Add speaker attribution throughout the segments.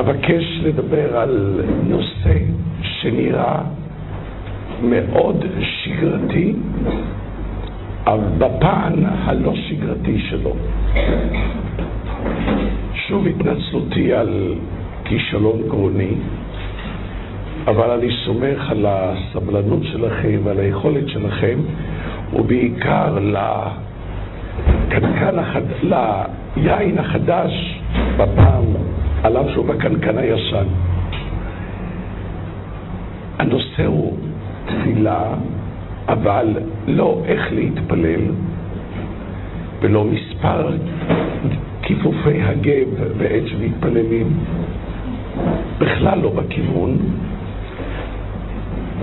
Speaker 1: אבקש לדבר על נושא שנראה מאוד שגרתי, אבל בפן הלא שגרתי שלו. שוב התנצלותי על כישלון גרוני, אבל אני סומך על הסבלנות שלכם ועל היכולת שלכם, ובעיקר לקנקן. ליין החדש בפעם, על אף שהוא בקנקן הישן. הנושא הוא תפילה, אבל לא איך להתפלל, ולא מספר כיפופי הגב בעת שמתפללים, בכלל לא בכיוון.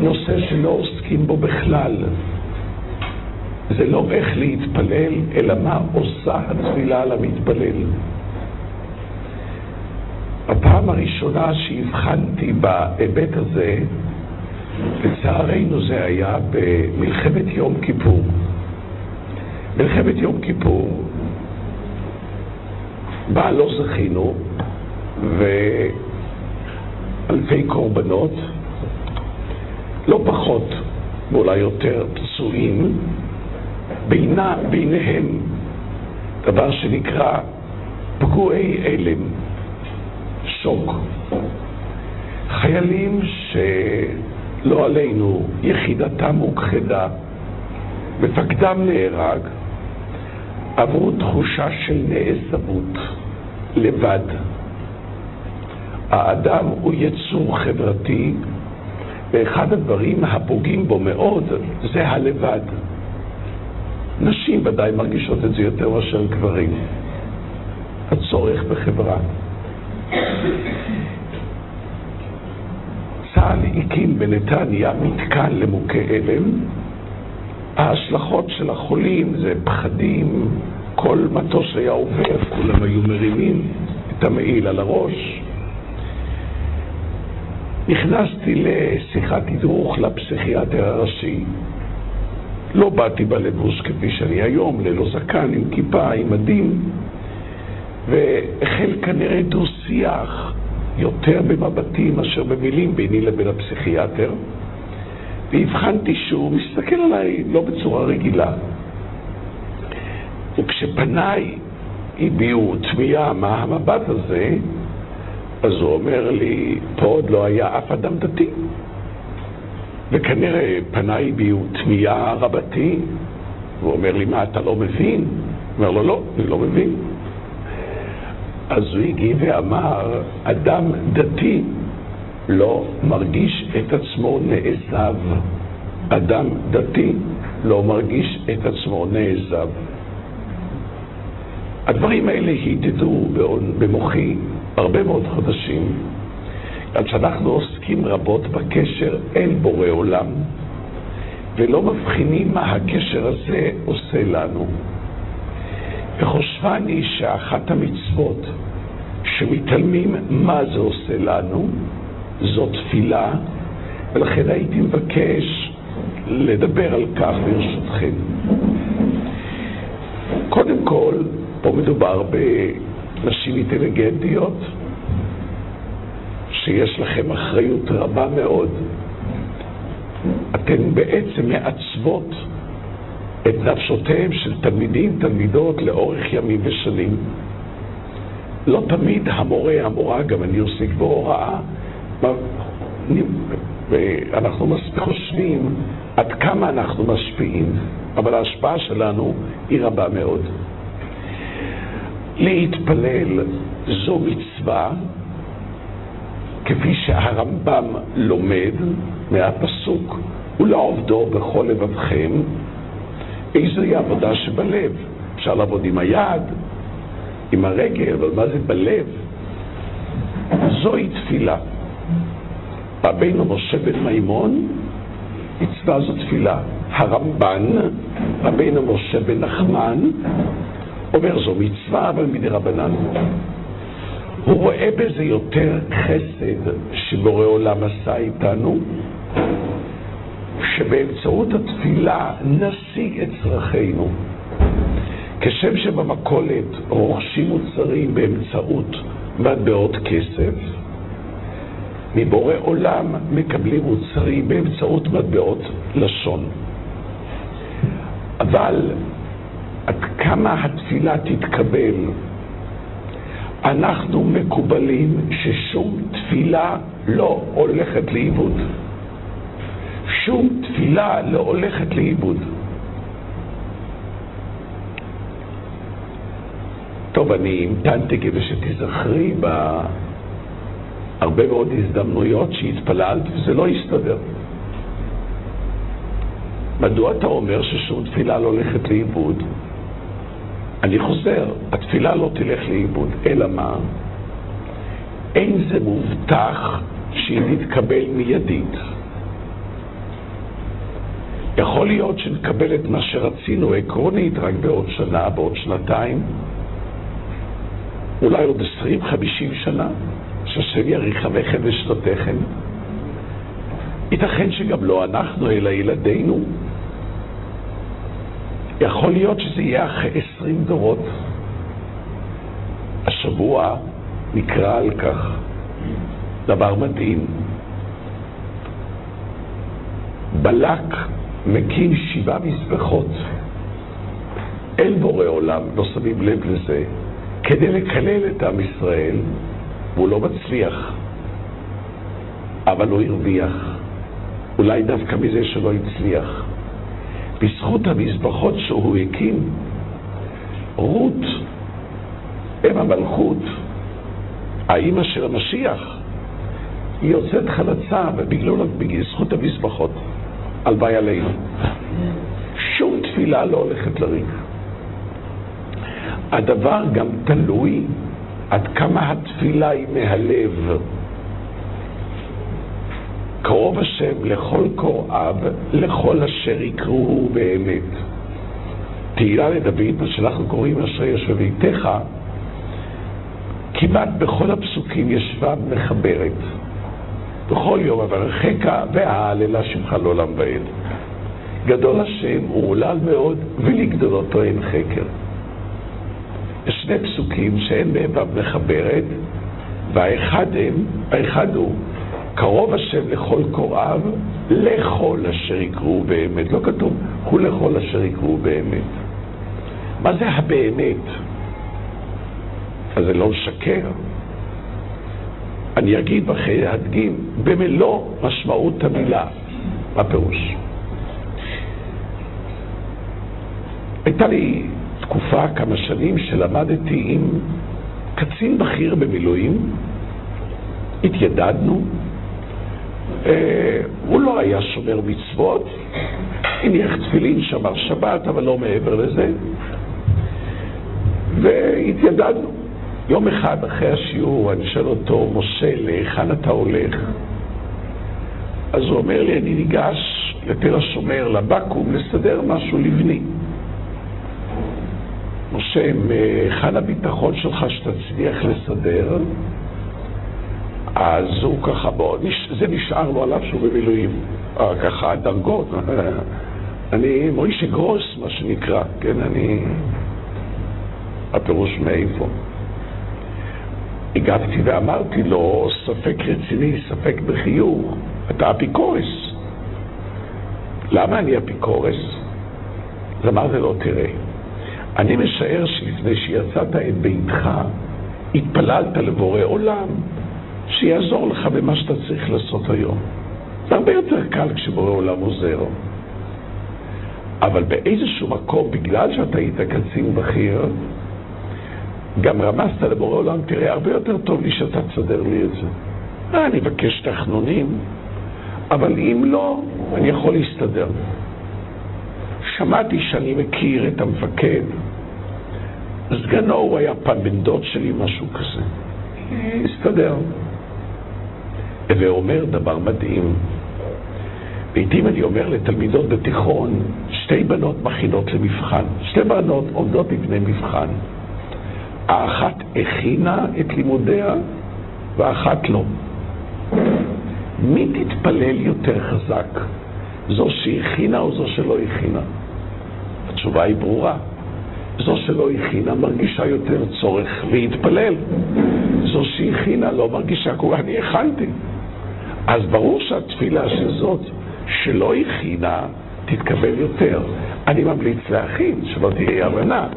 Speaker 1: נושא שלא עוסקים בו בכלל. זה לא איך להתפלל, אלא מה עושה התפילה למתפלל. הפעם הראשונה שהבחנתי בהיבט הזה, לצערנו זה היה במלחמת יום כיפור. מלחמת יום כיפור, בה לא זכינו, ואלפי קורבנות, לא פחות ואולי יותר פצועים, בינה, ביניהם דבר שנקרא פגועי הלם, שוק. חיילים שלא עלינו, יחידתם הוכחדה, מפקדם נהרג, עברו תחושה של נעזבות, לבד. האדם הוא יצור חברתי, ואחד הדברים הפוגעים בו מאוד זה הלבד. נשים ודאי מרגישות את זה יותר מאשר גברים. הצורך בחברה. צה"ל הקים בנתניה מתקן למוכי הלם. ההשלכות של החולים זה פחדים, כל מטוס היה עובר, כולם היו מרימים את המעיל על הראש. נכנסתי לשיחת תדרוך לפסיכיאטר הראשי. לא באתי בלבוש כפי שאני היום, ללא זקן, עם כיפה, עם מדים, והחל כנראה דו-שיח יותר במבטים מאשר במילים ביני לבין הפסיכיאטר, והבחנתי שהוא מסתכל עליי לא בצורה רגילה. וכשפניי הביעו תמיהה מה המבט הזה, אז הוא אומר לי, פה עוד לא היה אף אדם דתי. וכנראה פניי הביעו תמיהה רבתי, והוא אומר לי, מה, אתה לא מבין? הוא אומר לו, לא, אני לא מבין. אז הוא הגיב ואמר, אדם דתי לא מרגיש את עצמו נעזב. אדם דתי לא מרגיש את עצמו נעזב. הדברים האלה הידדו במוחי הרבה מאוד חודשים, עד שאנחנו עוסקים רבות בקשר אל בורא עולם, ולא מבחינים מה הקשר הזה עושה לנו. וחושבני שאחת המצוות שמתעלמים מה זה עושה לנו, זו תפילה, ולכן הייתי מבקש לדבר על כך ברשותכם. קודם כל, פה מדובר בנשים אינטליגנטיות, שיש לכם אחריות רבה מאוד. אתן בעצם מעצבות את נפשותיהם של תלמידים, תלמידות, לאורך ימים ושנים. לא תמיד המורה, המורה, גם אני עוסק בהוראה, ואנחנו חושבים עד כמה אנחנו משפיעים, אבל ההשפעה שלנו היא רבה מאוד. להתפלל זו מצווה, כפי שהרמב"ם לומד מהפסוק, ולעובדו בכל לבבכם, איזוהי עבודה שבלב. אפשר לעבוד עם היד, עם הרגל, אבל מה זה בלב? זוהי תפילה. רבינו משה בן מימון, מצווה זו תפילה. הרמב"ן, רבינו משה בן נחמן, אומר זו מצווה, אבל מדי רבנן. הוא רואה בזה יותר חסד שבורא עולם עשה איתנו, שבאמצעות התפילה נשיג את צרכינו. כשם שבמכולת רוכשים מוצרים באמצעות מטבעות כסף, מבורא עולם מקבלים מוצרים באמצעות מטבעות לשון. אבל עד כמה התפילה תתקבל, אנחנו מקובלים ששום תפילה לא הולכת לאיבוד. שום תפילה לא הולכת לאיבוד. טוב, אני המתנתי כדי שתזכרי בהרבה מאוד הזדמנויות שהתפללת וזה לא הסתדר. מדוע אתה אומר ששום תפילה לא הולכת לאיבוד? אני חוזר, התפילה לא תלך לאיבוד, אלא מה? אין זה מובטח שהיא תתקבל מיידית. יכול להיות שנקבל את מה שרצינו עקרונית רק בעוד שנה, בעוד שנתיים, אולי עוד עשרים, חמישים שנה, שהשם יאריך ימיכם ושנותיכם. ייתכן שגם לא אנחנו, אלא ילדינו. יכול להיות שזה יהיה אחרי עשרים דורות. השבוע נקרא על כך דבר מדהים. בלק מקים שבעה מזבחות אל בורא עולם, לא שמים לב לזה, כדי לקלל את עם ישראל, והוא לא מצליח, אבל הוא הרוויח. אולי דווקא מזה שלא הצליח. בזכות המזבחות שהוא הקים, רות, אם המלכות, האימא של המשיח, היא יוצאת חלצה, ובזכות המזבחות, הלוואי עלינו. שום תפילה לא הולכת לריק. הדבר גם תלוי עד כמה התפילה היא מהלב. קרוב השם לכל קוראיו, לכל אשר יקראו באמת. תהילה לדוד, מה שאנחנו קוראים אשרי יושב בביתך, כמעט בכל הפסוקים ישבה מחברת. בכל יום אברכך וההללה שמך לעולם ועד. גדול השם ומולל מאוד, ולגדולתו אין חקר. יש שני פסוקים שאין בהם ו' מחברת, והאחד הם, האחד הוא קרוב השם לכל קוראיו, לכל אשר יקראו באמת. לא כתוב, הוא לכל אשר יקראו באמת. מה זה הבאמת? אז זה לא לשקר. אני אגיד ואחרי להדגים במלוא משמעות המילה. מה פירוש? הייתה לי תקופה, כמה שנים, שלמדתי עם קצין בכיר במילואים, התיידדנו, אה, הוא לא היה שומר מצוות, הניח תפילין, שמר שבת, אבל לא מעבר לזה, והתיידדנו. יום אחד אחרי השיעור אני שואל אותו, משה, להיכן אתה הולך? אז הוא אומר לי, אני ניגש לתל השומר, לבקו"ם, לסדר משהו לבני. משה, מהיכן הביטחון שלך שתצליח לסדר? אז הוא ככה, בוא, זה נשאר לו עליו שהוא במילואים. אה, ככה, דרגות. אני מוישה גרוס, מה שנקרא, כן, אני... הפירוש מאיפה. הגעתי ואמרתי לו, ספק רציני, ספק בחיוך, אתה אפיקורס. למה אני אפיקורס? אז אמרתי לו, תראה, אני משער שלפני שיצאת את ביתך, התפללת לבורא עולם, שיעזור לך במה שאתה צריך לעשות היום. זה הרבה יותר קל כשבורא עולם עוזר. אבל באיזשהו מקום, בגלל שאתה היית קצין בכיר, גם רמזת לבורא עולם, תראה, הרבה יותר טוב לי שאתה תסדר לי את זה. אה, אני אבקש תחנונים, אבל אם לא, אני יכול להסתדר. שמעתי שאני מכיר את המפקד, סגנו הוא היה פעם בן דוד שלי, משהו כזה. הסתדר. ואומר דבר מדהים. לעיתים אני אומר לתלמידות בתיכון, שתי בנות מכינות למבחן. שתי בנות עומדות בפני מבחן. האחת הכינה את לימודיה והאחת לא. מי תתפלל יותר חזק? זו שהכינה או זו שלא הכינה? התשובה היא ברורה. זו שלא הכינה מרגישה יותר צורך להתפלל. זו שהכינה לא מרגישה כך, אני הכנתי. אז ברור שהתפילה של זאת שלא הכינה תתקבל יותר. אני ממליץ להכין, שלא תהיה הבנה.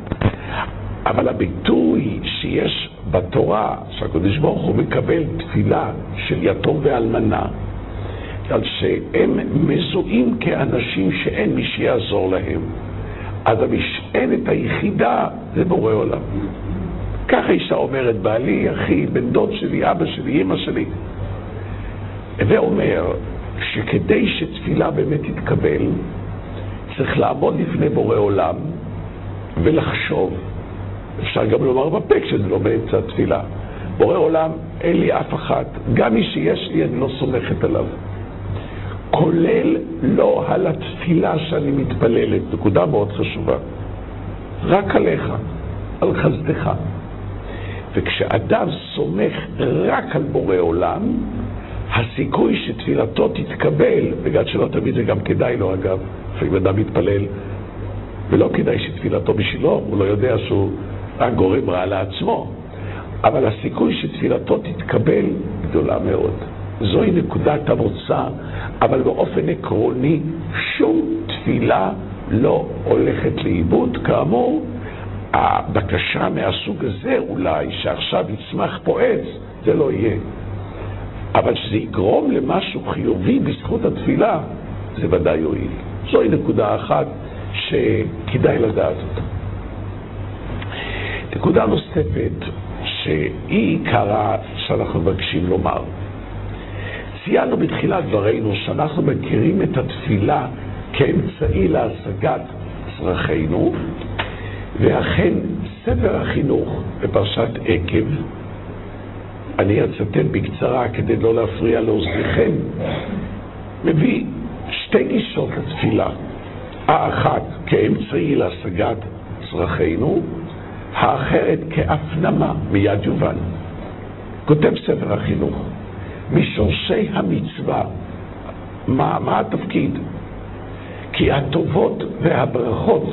Speaker 1: אבל הביטוי שיש בתורה, שהקדוש ברוך הוא מקבל תפילה של יתום ואלמנה, על שהם מזוהים כאנשים שאין מי שיעזור להם. אז המשענת היחידה זה בורא עולם. ככה אישה אומרת, בעלי, אחי, בן דוד שלי, אבא שלי, אמא שלי. הווה אומר שכדי שתפילה באמת תתקבל, צריך לעמוד לפני בורא עולם ולחשוב. אפשר גם לומר בפה כשזה לא באמצע התפילה. בורא עולם, אין לי אף אחת. גם מי שיש לי, אני לא סומכת עליו. כולל לא על התפילה שאני מתפללת, נקודה מאוד חשובה. רק עליך, על חסדך. וכשאדם סומך רק על בורא עולם, הסיכוי שתפילתו תתקבל, בגלל שלא תמיד זה גם כדאי לו אגב, לפעמים אדם מתפלל ולא כדאי שתפילתו בשבילו, הוא לא יודע שהוא רק גורם רע לעצמו, אבל הסיכוי שתפילתו תתקבל גדולה מאוד. זוהי נקודת המוצא, אבל באופן עקרוני שום תפילה לא הולכת לאיבוד. כאמור, הבקשה מהסוג הזה אולי, שעכשיו יצמח פה עץ, זה לא יהיה. אבל שזה יגרום למשהו חיובי בזכות התפילה, זה ודאי יועיל. זוהי נקודה אחת שכדאי לדעת אותה. נקודה נוספת, שהיא עיקרה שאנחנו מבקשים לומר. ציינו בתחילת דברינו שאנחנו מכירים את התפילה כאמצעי להשגת צרכינו, ואכן ספר החינוך בפרשת עקב, אני אצטט בקצרה כדי לא להפריע לאוזניכם, מביא שתי גישות לתפילה. האחת כאמצעי להשגת צרכינו, האחרת כהפנמה, מיד יובן. כותב ספר החינוך, משורשי המצווה, מה, מה התפקיד? כי הטובות והברכות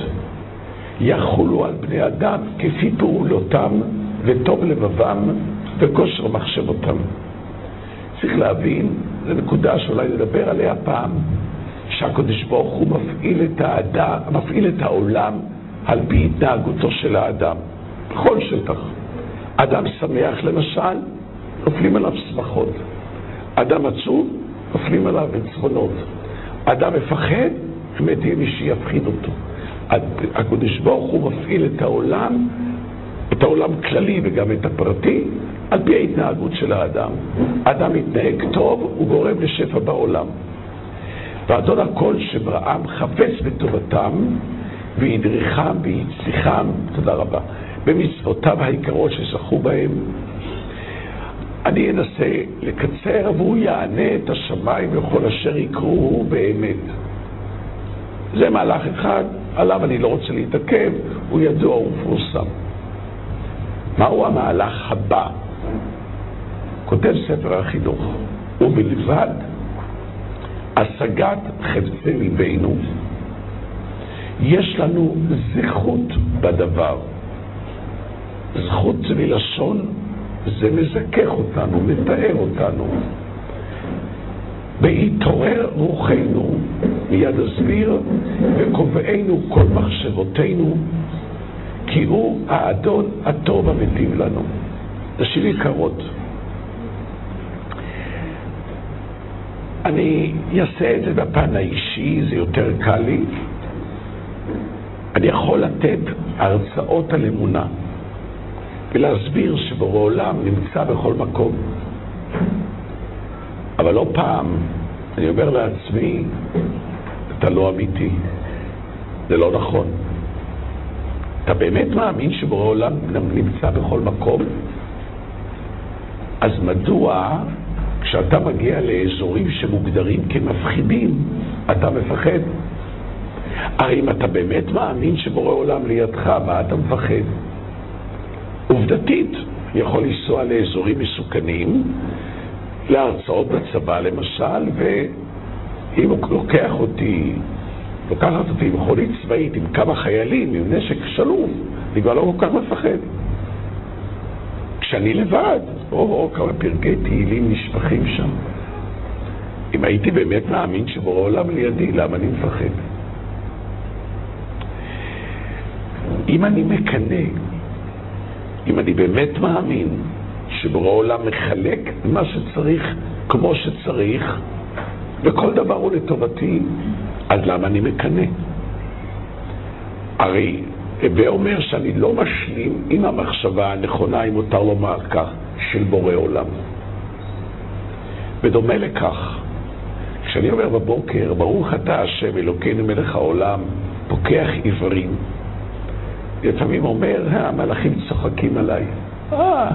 Speaker 1: יחולו על בני אדם כפי פעולותם וטוב לבבם וכושר מחשבותם. צריך להבין, זו נקודה שאולי נדבר עליה פעם, שהקדוש ברוך הוא מפעיל את, האדם, מפעיל את העולם על פי התנהגותו של האדם, בכל שטח. אדם שמח למשל, נופלים עליו שמחות. אדם עצוב, נופלים עליו עצבונות. אדם מפחד, באמת יהיה מי שיפחיד אותו. הקדוש ברוך הוא מפעיל את העולם, את העולם כללי וגם את הפרטי, על פי ההתנהגות של האדם. אדם מתנהג טוב, הוא גורם לשפע בעולם. ואדון הכל שבראם חפץ בטובתם, והדריכם והצליחם, תודה רבה, במצוותיו העיקרות שזכו בהם. אני אנסה לקצר, והוא יענה את השמיים וכל אשר יקראו באמת. זה מהלך אחד, עליו אני לא רוצה להתעכב, הוא ידוע ומפורסם. מהו המהלך הבא? כותב ספר החינוך, ובלבד השגת חפצי ליבנו, יש לנו זכות בדבר. זכות זה מלשון, זה מזכך אותנו, מתאר אותנו. בהתעורר רוחנו, מיד אסביר, וקובענו כל מחשבותינו, כי הוא האדון הטוב המטיב לנו. שיר יקרות. אני אעשה את זה בפן האישי, זה יותר קל לי. אני יכול לתת הרצאות על אמונה ולהסביר שבורא עולם נמצא בכל מקום. אבל לא פעם אני אומר לעצמי, אתה לא אמיתי, זה לא נכון. אתה באמת מאמין שבורא עולם נמצא בכל מקום? אז מדוע כשאתה מגיע לאזורים שמוגדרים כמפחידים, אתה מפחד? הרי אם אתה באמת מאמין שבורא עולם לידך, מה אתה מפחד? עובדתית, יכול לנסוע לאזורים מסוכנים, להרצאות בצבא למשל, ואם הוא לוקח אותי, לוקחת אותי עם מכונית צבאית עם כמה חיילים, עם נשק שלום, אני כבר לא כל כך מפחד. כשאני לבד, או, כמה פרקי תהילים נשפכים שם. אם הייתי באמת מאמין שבורא עולם לידי, למה אני מפחד? אם אני מקנא, אם אני באמת מאמין שבורא עולם מחלק מה שצריך כמו שצריך, וכל דבר הוא לטובתי, אז למה אני מקנא? הרי הווה אומר שאני לא משלים עם המחשבה הנכונה, אם מותר לומר כך, של בורא עולם. בדומה לכך, כשאני אומר בבוקר, ברוך אתה השם אלוקינו מלך העולם, פוקח עיוורים, לפעמים אומר, המלאכים צוחקים עליי. אה,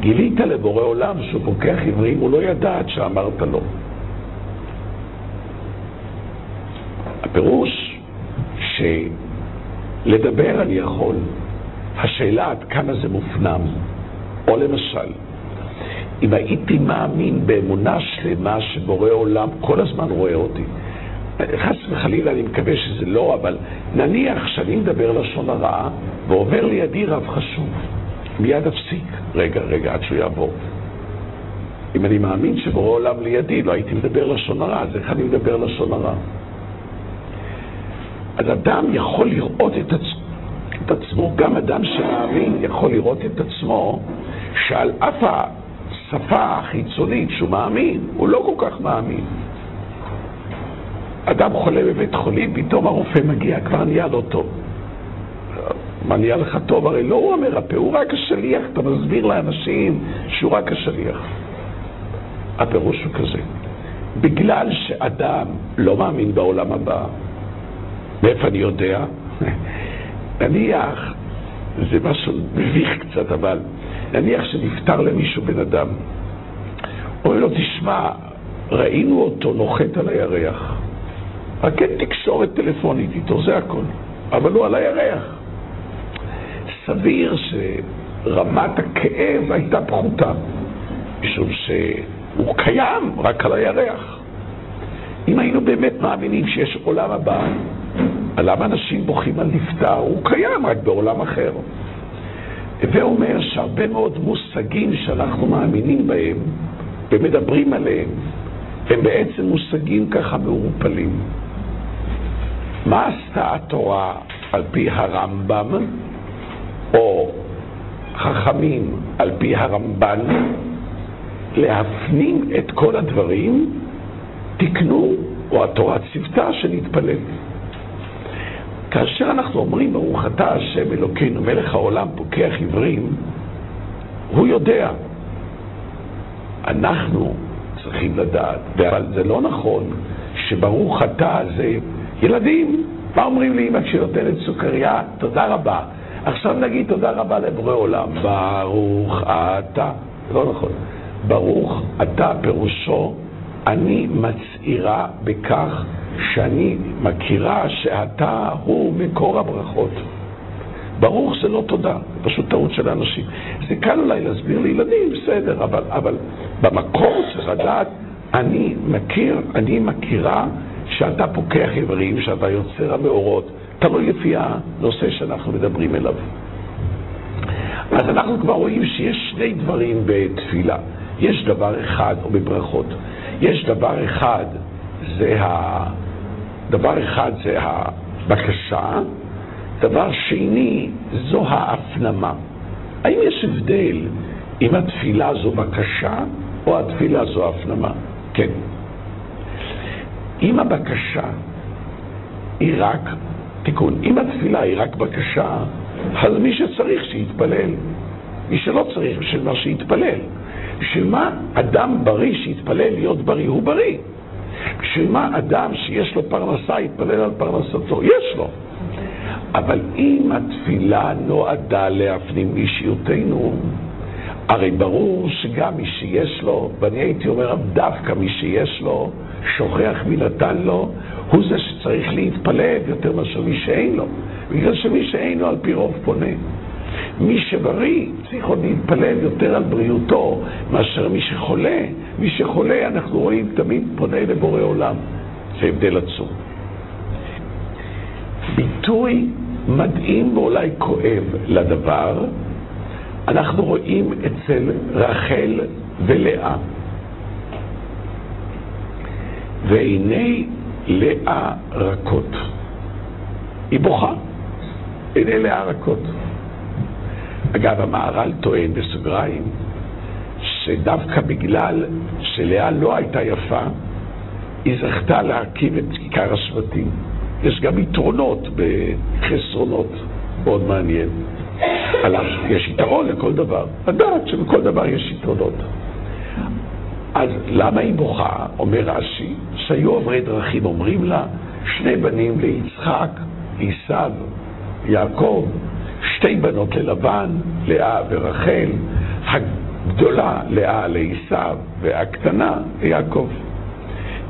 Speaker 1: גילית לבורא עולם שהוא פוקח עיוורים, הוא לא ידע עד שאמרת לו. הפירוש שלדבר אני יכול, השאלה עד כמה זה מופנם. או למשל, אם הייתי מאמין באמונה שלמה שבורא עולם כל הזמן רואה אותי, חס וחלילה אני מקווה שזה לא, אבל נניח שאני מדבר לשון הרע ועובר לידי רב חשוב, מיד אפסיק. רגע, רגע, עד שהוא יעבור. אם אני מאמין שבורא עולם לידי, לא הייתי מדבר לשון הרע, אז איך אני מדבר לשון הרע? אז אדם יכול לראות את, עצ... את עצמו, גם אדם שמאמין יכול לראות את עצמו, שעל אף השפה החיצונית שהוא מאמין, הוא לא כל כך מאמין. אדם חולה בבית חולים, פתאום הרופא מגיע, כבר נהיה לו טוב. מה נהיה לך טוב? הרי לא הוא המרפא, הוא רק השליח. אתה מסביר לאנשים שהוא רק השליח. הפירוש הוא כזה, בגלל שאדם לא מאמין בעולם הבא, מאיפה אני יודע? נניח, זה משהו מביך קצת, אבל נניח שנפטר למישהו בן אדם, אומר לו, תשמע, ראינו אותו נוחת על הירח. רק אין תקשורת טלפונית איתו, זה הכל. אבל הוא על הירח. סביר שרמת הכאב הייתה פחותה, משום שהוא קיים רק על הירח. אם היינו באמת מאמינים שיש עולם הבא, למה אנשים בוכים על נפטר? הוא קיים רק בעולם אחר. הווה אומר שהרבה מאוד מושגים שאנחנו מאמינים בהם ומדברים עליהם, הם בעצם מושגים ככה מעורפלים. מה עשתה התורה על פי הרמב"ם, או חכמים על פי הרמב"ן, להפנים את כל הדברים, תקנו, או התורה ציוותה שנתפלל. כאשר אנחנו אומרים ברוך אתה השם אלוקינו מלך העולם פוקח עיוורים, הוא יודע. אנחנו צריכים לדעת, אבל זה לא נכון שברוך אתה זה ילדים, מה אומרים לאמא כשהיא נותנת סוכריה? תודה רבה. עכשיו נגיד תודה רבה לבורא עולם. ברוך אתה. לא נכון. ברוך אתה פירושו, אני מצהירה בכך שאני מכירה שאתה הוא מקור הברכות. ברוך זה לא תודה, פשוט טעות של האנשים. זה קל אולי להסביר לילדים, בסדר, אבל, אבל במקור צריך לדעת, אני מכיר, אני מכירה שאתה פוקח עברים, שאתה יוצר המאורות, תלוי לפי הנושא שאנחנו מדברים אליו. אז אנחנו כבר רואים שיש שני דברים בתפילה. יש דבר אחד, או בברכות, יש דבר אחד, זה ה... דבר אחד זה הבקשה, דבר שני זו ההפנמה. האם יש הבדל אם התפילה זו בקשה או התפילה זו הפנמה? כן. אם הבקשה היא רק, תיקון, אם התפילה היא רק בקשה, אז מי שצריך שיתפלל. מי שלא צריך, בשביל מה שיתפלל. בשביל מה אדם בריא שיתפלל להיות בריא? הוא בריא. בשביל מה אדם שיש לו פרנסה יתפלל על פרנסתו? יש לו. אבל אם התפילה נועדה להפנים אישיותנו, הרי ברור שגם מי שיש לו, ואני הייתי אומר דווקא מי שיש לו, שוכח מי נתן לו, הוא זה שצריך להתפלל יותר מאשר מי שאין לו. בגלל שמי שאין לו על פי רוב פונה. מי שבריא צריך עוד להתפלל יותר על בריאותו מאשר מי שחולה. מי שחולה, אנחנו רואים, תמיד פונה לבורא עולם. זה הבדל עצום. ביטוי מדהים ואולי כואב לדבר, אנחנו רואים אצל רחל ולאה. ועיני לאה רכות. היא בוכה, עיני לאה רכות. אגב, המהר"ל טוען בסוגריים שדווקא בגלל שלאה לא הייתה יפה, היא זכתה להקים את כיכר השבטים. יש גם יתרונות בחסרונות, מאוד מעניין. עליו יש יתרון לכל דבר. לדעת שבכל דבר יש יתרונות. אז למה היא בוכה? אומר רש"י, שהיו עוברי דרכים, אומרים לה, שני בנים ליצחק, עשיו, יעקב, שתי בנות ללבן, לאה ורחל, הגדולה לאה לעשיו והקטנה ליעקב.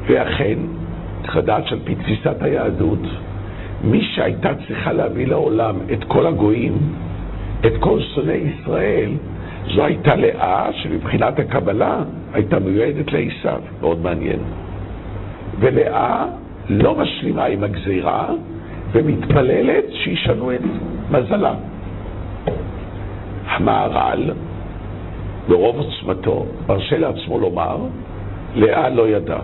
Speaker 1: ואכן, צריך לדעת שעל פי תפיסת היהדות, מי שהייתה צריכה להביא לעולם את כל הגויים, את כל שונאי ישראל, זו הייתה לאה שמבחינת הקבלה הייתה מיועדת לעשיו, מאוד מעניין. ולאה לא משלימה עם הגזירה ומתפללת שישנו את מזלה. המהר"ל, ברוב עוצמתו, מרשה לעצמו לומר, לאה לא ידעה.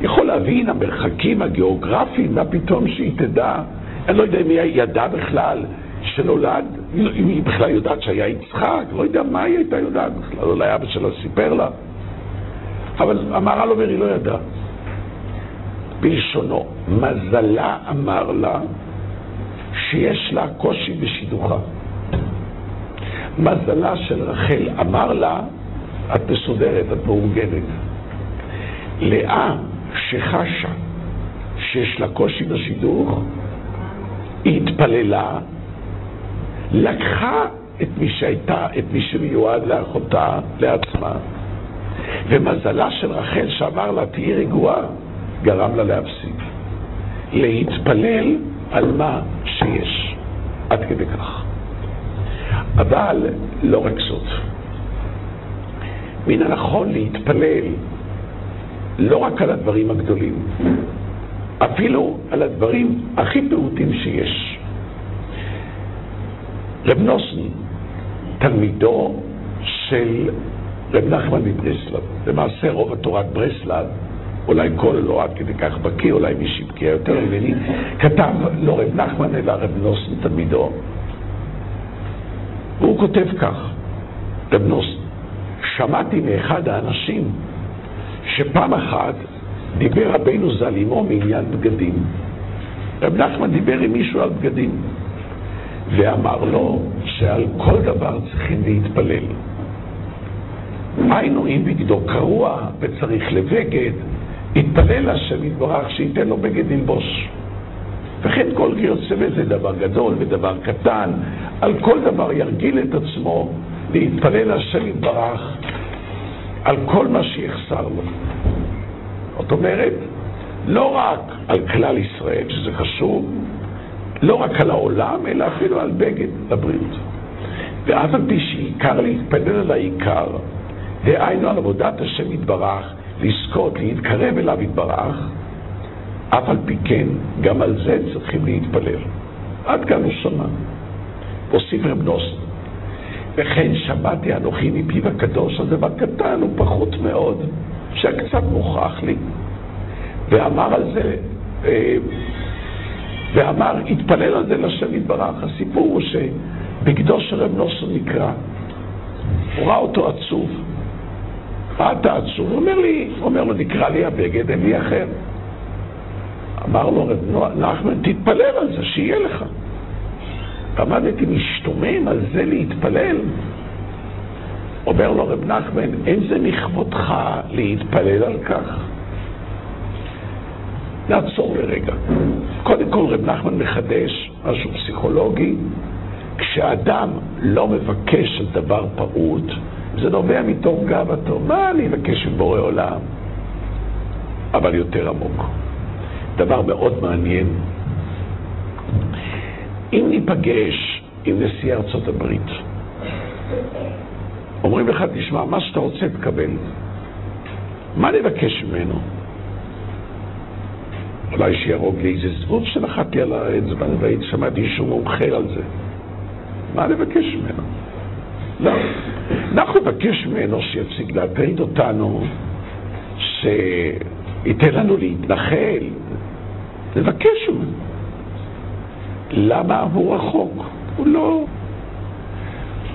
Speaker 1: יכול להבין המרחקים הגיאוגרפיים, מה פתאום שהיא תדע, אני לא יודע אם היא ידעה בכלל שנולד, אם היא בכלל יודעת שהיה יצחק, לא יודע מה היא הייתה יודעת בכלל, אולי אבא שלה סיפר לה. אבל המהר"ל אומר, היא לא ידעה. בלשונו, מזלה אמר לה שיש לה קושי בשידוכה. מזלה של רחל אמר לה, את מסודרת, את מאורגנת. לאה, שחשה שיש לה קושי בשידוך, היא התפללה, לקחה את מי שהייתה, את מי שמיועד לאחותה, לעצמה, ומזלה של רחל שאמר לה, תהיי רגועה, גרם לה להפסיק. להתפלל על מה שיש. עד כדי כך. אבל לא רק זאת. מן הנכון להתפלל לא רק על הדברים הגדולים, אפילו על הדברים הכי פעוטים שיש. רב נוסן, תלמידו של רב נחמן מברסלב, למעשה רוב התורת ברסלב, אולי כל לא עד כדי כך בקיא, אולי מי שבקיא יותר ממני, כתב לא רב נחמן אלא רב נוסן תלמידו. והוא כותב כך, רב נוסן, שמעתי מאחד האנשים שפעם אחת דיבר רבנו ז"ל עמו מעניין בגדים. רב נחמן דיבר עם מישהו על בגדים, ואמר לו שעל כל דבר צריכים להתפלל. היינו, אם בגדו קרוע וצריך לבגד, יתפלל השם יתברך שייתן לו בגד ללבוש. וכן כל כיוצא בזה דבר גדול ודבר קטן, על כל דבר ירגיל את עצמו להתפלל השם יתברך על כל מה שיחסר לו. זאת אומרת, לא רק על כלל ישראל, שזה חשוב, לא רק על העולם, אלא אפילו על בגד לבריאות. ואף על פי שעיקר להתפלל על העיקר, דהיינו על עבודת השם יתברך, לזכות, להתקרב אליו יתברך, אף על פי כן, גם על זה צריכים להתפלל. עד כאן הוא שמע. הוסיף רב נוסן, וכן שמעתי אנוכי מפיו הקדוש, על דבר קטן ופחות מאוד, שקצת מוכרח לי. ואמר על זה, אה, ואמר, התפלל על זה לשם יתברך. הסיפור הוא שבגדו של רב נוסון נקרא, הוא ראה אותו עצוב. מה אתה עצוב? הוא אומר לי, אומר לו, נקרא לי הבגד, אין לי אחר. אמר לו רב נחמן, תתפלל על זה, שיהיה לך. עמדתי משתומם על זה להתפלל. אומר לו רב נחמן, אין זה מכבודך להתפלל על כך? נעצור לרגע. קודם כל רב נחמן מחדש משהו פסיכולוגי. כשאדם לא מבקש על דבר פעוט, זה נובע מתוך גאוותו. מה אני אבקש מבורא עולם? אבל יותר עמוק. דבר מאוד מעניין. אם ניפגש עם נשיא ארצות הברית, אומרים לך, תשמע, מה שאתה רוצה תקבל. מה נבקש ממנו? אולי שיהרוג לי איזה זבוב שנחתי על האצבע והייתי שמעתי שהוא מומחה על זה. מה נבקש ממנו? לא. אנחנו נבקש ממנו שיפסיק להטריד אותנו, שייתן לנו להתנחל. נבקש ממנו. למה הוא רחוק? הוא לא...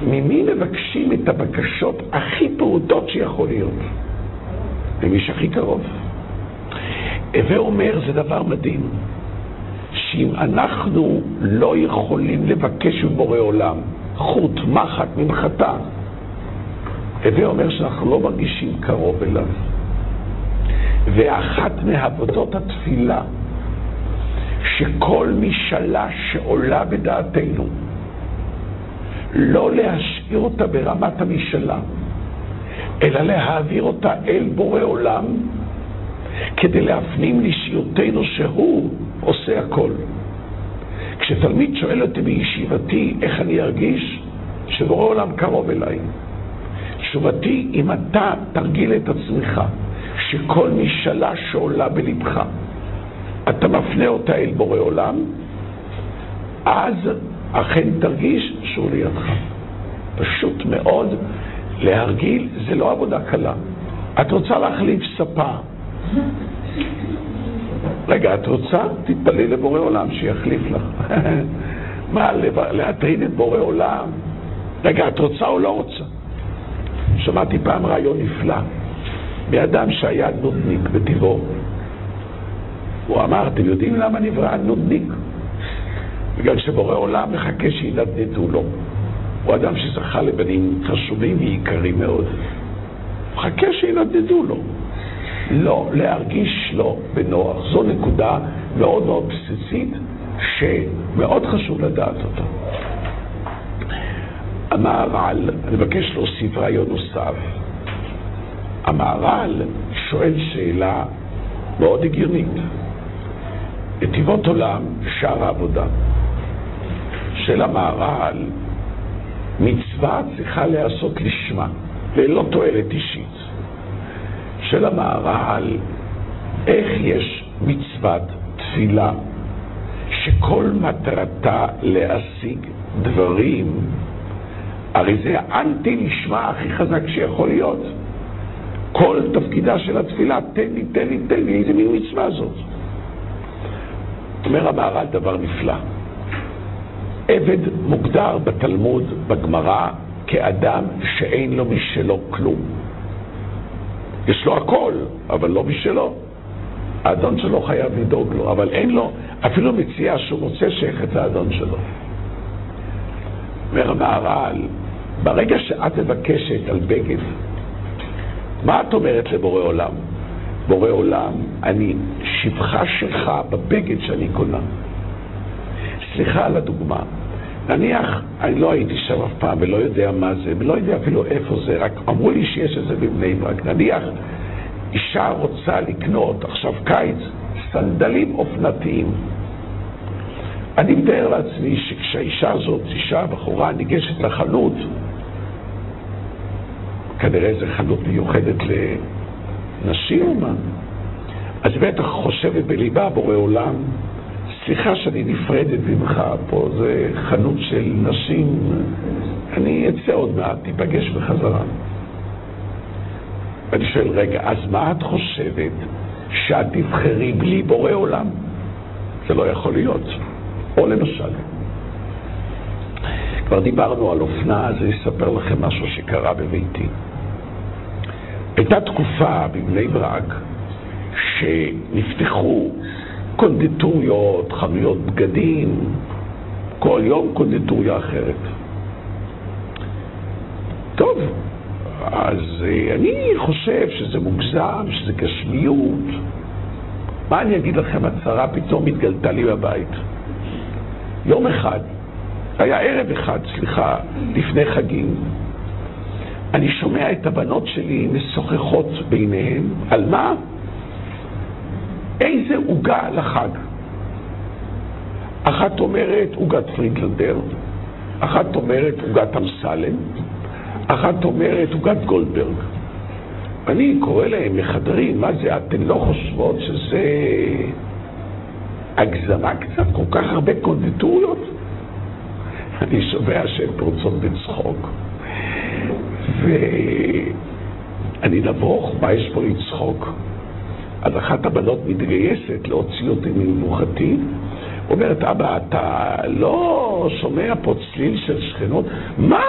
Speaker 1: ממי מבקשים את הבקשות הכי פעוטות שיכול להיות? ממי שהכי קרוב. הווה אומר, זה דבר מדהים, שאם אנחנו לא יכולים לבקש מבורא עולם חוט, מחט, ממחטה, הווה אומר שאנחנו לא מרגישים קרוב אליו. ואחת מעבודות התפילה, שכל משאלה שעולה בדעתנו, לא להשאיר אותה ברמת המשאלה, אלא להעביר אותה אל בורא עולם, כדי להפנים לאישיותנו שהוא עושה הכל. כשתלמיד שואל אותי בישיבתי איך אני ארגיש, שבורא עולם קרוב אליי. תשובתי, אם אתה תרגיל את עצמך, שכל משאלה שעולה בלבך, אתה מפנה אותה אל בורא עולם, אז אכן תרגיש שהוא לידך. פשוט מאוד להרגיל, זה לא עבודה קלה. את רוצה להחליף ספה. רגע, את רוצה? תתפלאי לבורא עולם שיחליף לך. מה, להטריד את בורא עולם? רגע, את רוצה או לא רוצה? שמעתי פעם רעיון נפלא מאדם שהיה נודניק בטבעו. הוא אמר, אתם יודעים למה נברא נודניק? בגלל שבורא עולם מחכה שינדנדו לו. הוא אדם שזכה לבנים חשובים ויקרים מאוד. מחכה שינדנדו לו. לא להרגיש לו בנוח. זו נקודה מאוד מאוד בסיסית שמאוד חשוב לדעת אותה. המהר"ל, אני מבקש להוסיף רעיון נוסף. המהר"ל שואל שאלה מאוד הגיונית. נתיבות עולם, שער העבודה. של המהר"ל, מצווה צריכה להיעשות לשמה, ללא תועלת אישית. של המהר"ל, איך יש מצוות תפילה שכל מטרתה להשיג דברים, הרי זה האנטי נשמע הכי חזק שיכול להיות. כל תפקידה של התפילה, תן לי, תן לי, תן לי, איזה מין מצווה זאת. אומר המהר"ל דבר נפלא. עבד מוגדר בתלמוד, בגמרא, כאדם שאין לו משלו כלום. יש לו הכל, אבל לא משלו. האדון שלו חייב לדאוג לו, אבל אין לו אפילו מציאה שהוא רוצה שייכת לאדון שלו. אומר המהר"ל, ברגע שאת מבקשת על בגד, מה את אומרת לבורא עולם? בורא עולם, אני שבחה שלך בבגד שאני קונה. סליחה על הדוגמה. נניח, אני לא הייתי שם אף פעם ולא יודע מה זה, ולא יודע אפילו איפה זה, רק אמרו לי שיש את זה בבני ברק. נניח, אישה רוצה לקנות, עכשיו קיץ, סנדלים אופנתיים. אני מתאר לעצמי שכשהאישה הזאת, אישה, בחורה, ניגשת לחנות, כנראה זו חנות מיוחדת לנשים או מה, אז בטח חושבת בליבה, בורא עולם, סליחה שאני נפרדת ממך פה, זה חנות של נשים, אני אצא עוד מעט, ניפגש בחזרה. ואני שואל, רגע, אז מה את חושבת שאת תבחרי בלי בורא עולם? זה לא יכול להיות. או למשל, כבר דיברנו על אופנה, אז אני אספר לכם משהו שקרה בביתי. הייתה תקופה בבני ברק שנפתחו קונדיטוריות, חנויות בגדים, כל יום קונדיטוריה אחרת. טוב, אז אה, אני חושב שזה מוגזם, שזה גשמיות. מה אני אגיד לכם, הצרה פתאום התגלתה לי בבית. יום אחד, היה ערב אחד, סליחה, לפני חגים, אני שומע את הבנות שלי משוחחות ביניהן, על מה? איזה עוגה לחג. אחת אומרת עוגת פרידלנדר, אחת אומרת עוגת אמסלם, אחת אומרת עוגת גולדברג. אני קורא להם מחדרים, מה זה, אתן לא חושבות שזה הגזמה קצת, כל כך הרבה קונדיטוריות. אני שומע שהן פרוצות בצחוק. ואני נבוך, מה יש פה לצחוק? אז אחת הבנות מתגייסת להוציא אותי ממבוכתי, אומרת, אבא, אתה לא שומע פה צליל של שכנות? מה?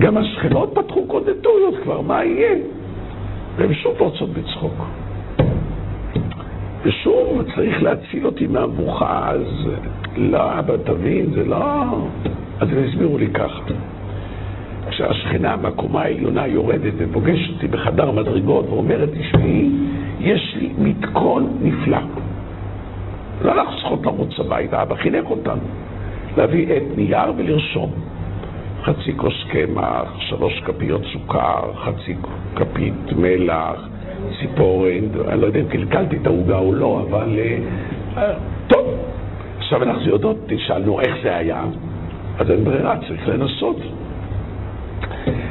Speaker 1: גם השכנות פתחו קונדטוריות כבר, מה יהיה? והן שוב רוצות בצחוק. ושוב צריך להציל אותי מהמבוכה, אז לא, אבא, תבין, זה לא... אז הם הסבירו לי ככה. כשהשכנה מהקומה העליונה יורדת ופוגשת אותי בחדר מדרגות ואומרת, תשמעי, יש לי מתכון נפלא. לא צריכות לרוץ הביתה, אבא חינך אותנו. להביא עט נייר ולרשום. חצי כוס קמח, שלוש כפיות סוכר, חצי כפית מלח, ציפורן, אני לא יודע אם קלקלתי את העוגה או לא, אבל אה, טוב. עכשיו אנחנו יודעות, תשאלנו איך זה היה, אז אין ברירה, צריך לנסות.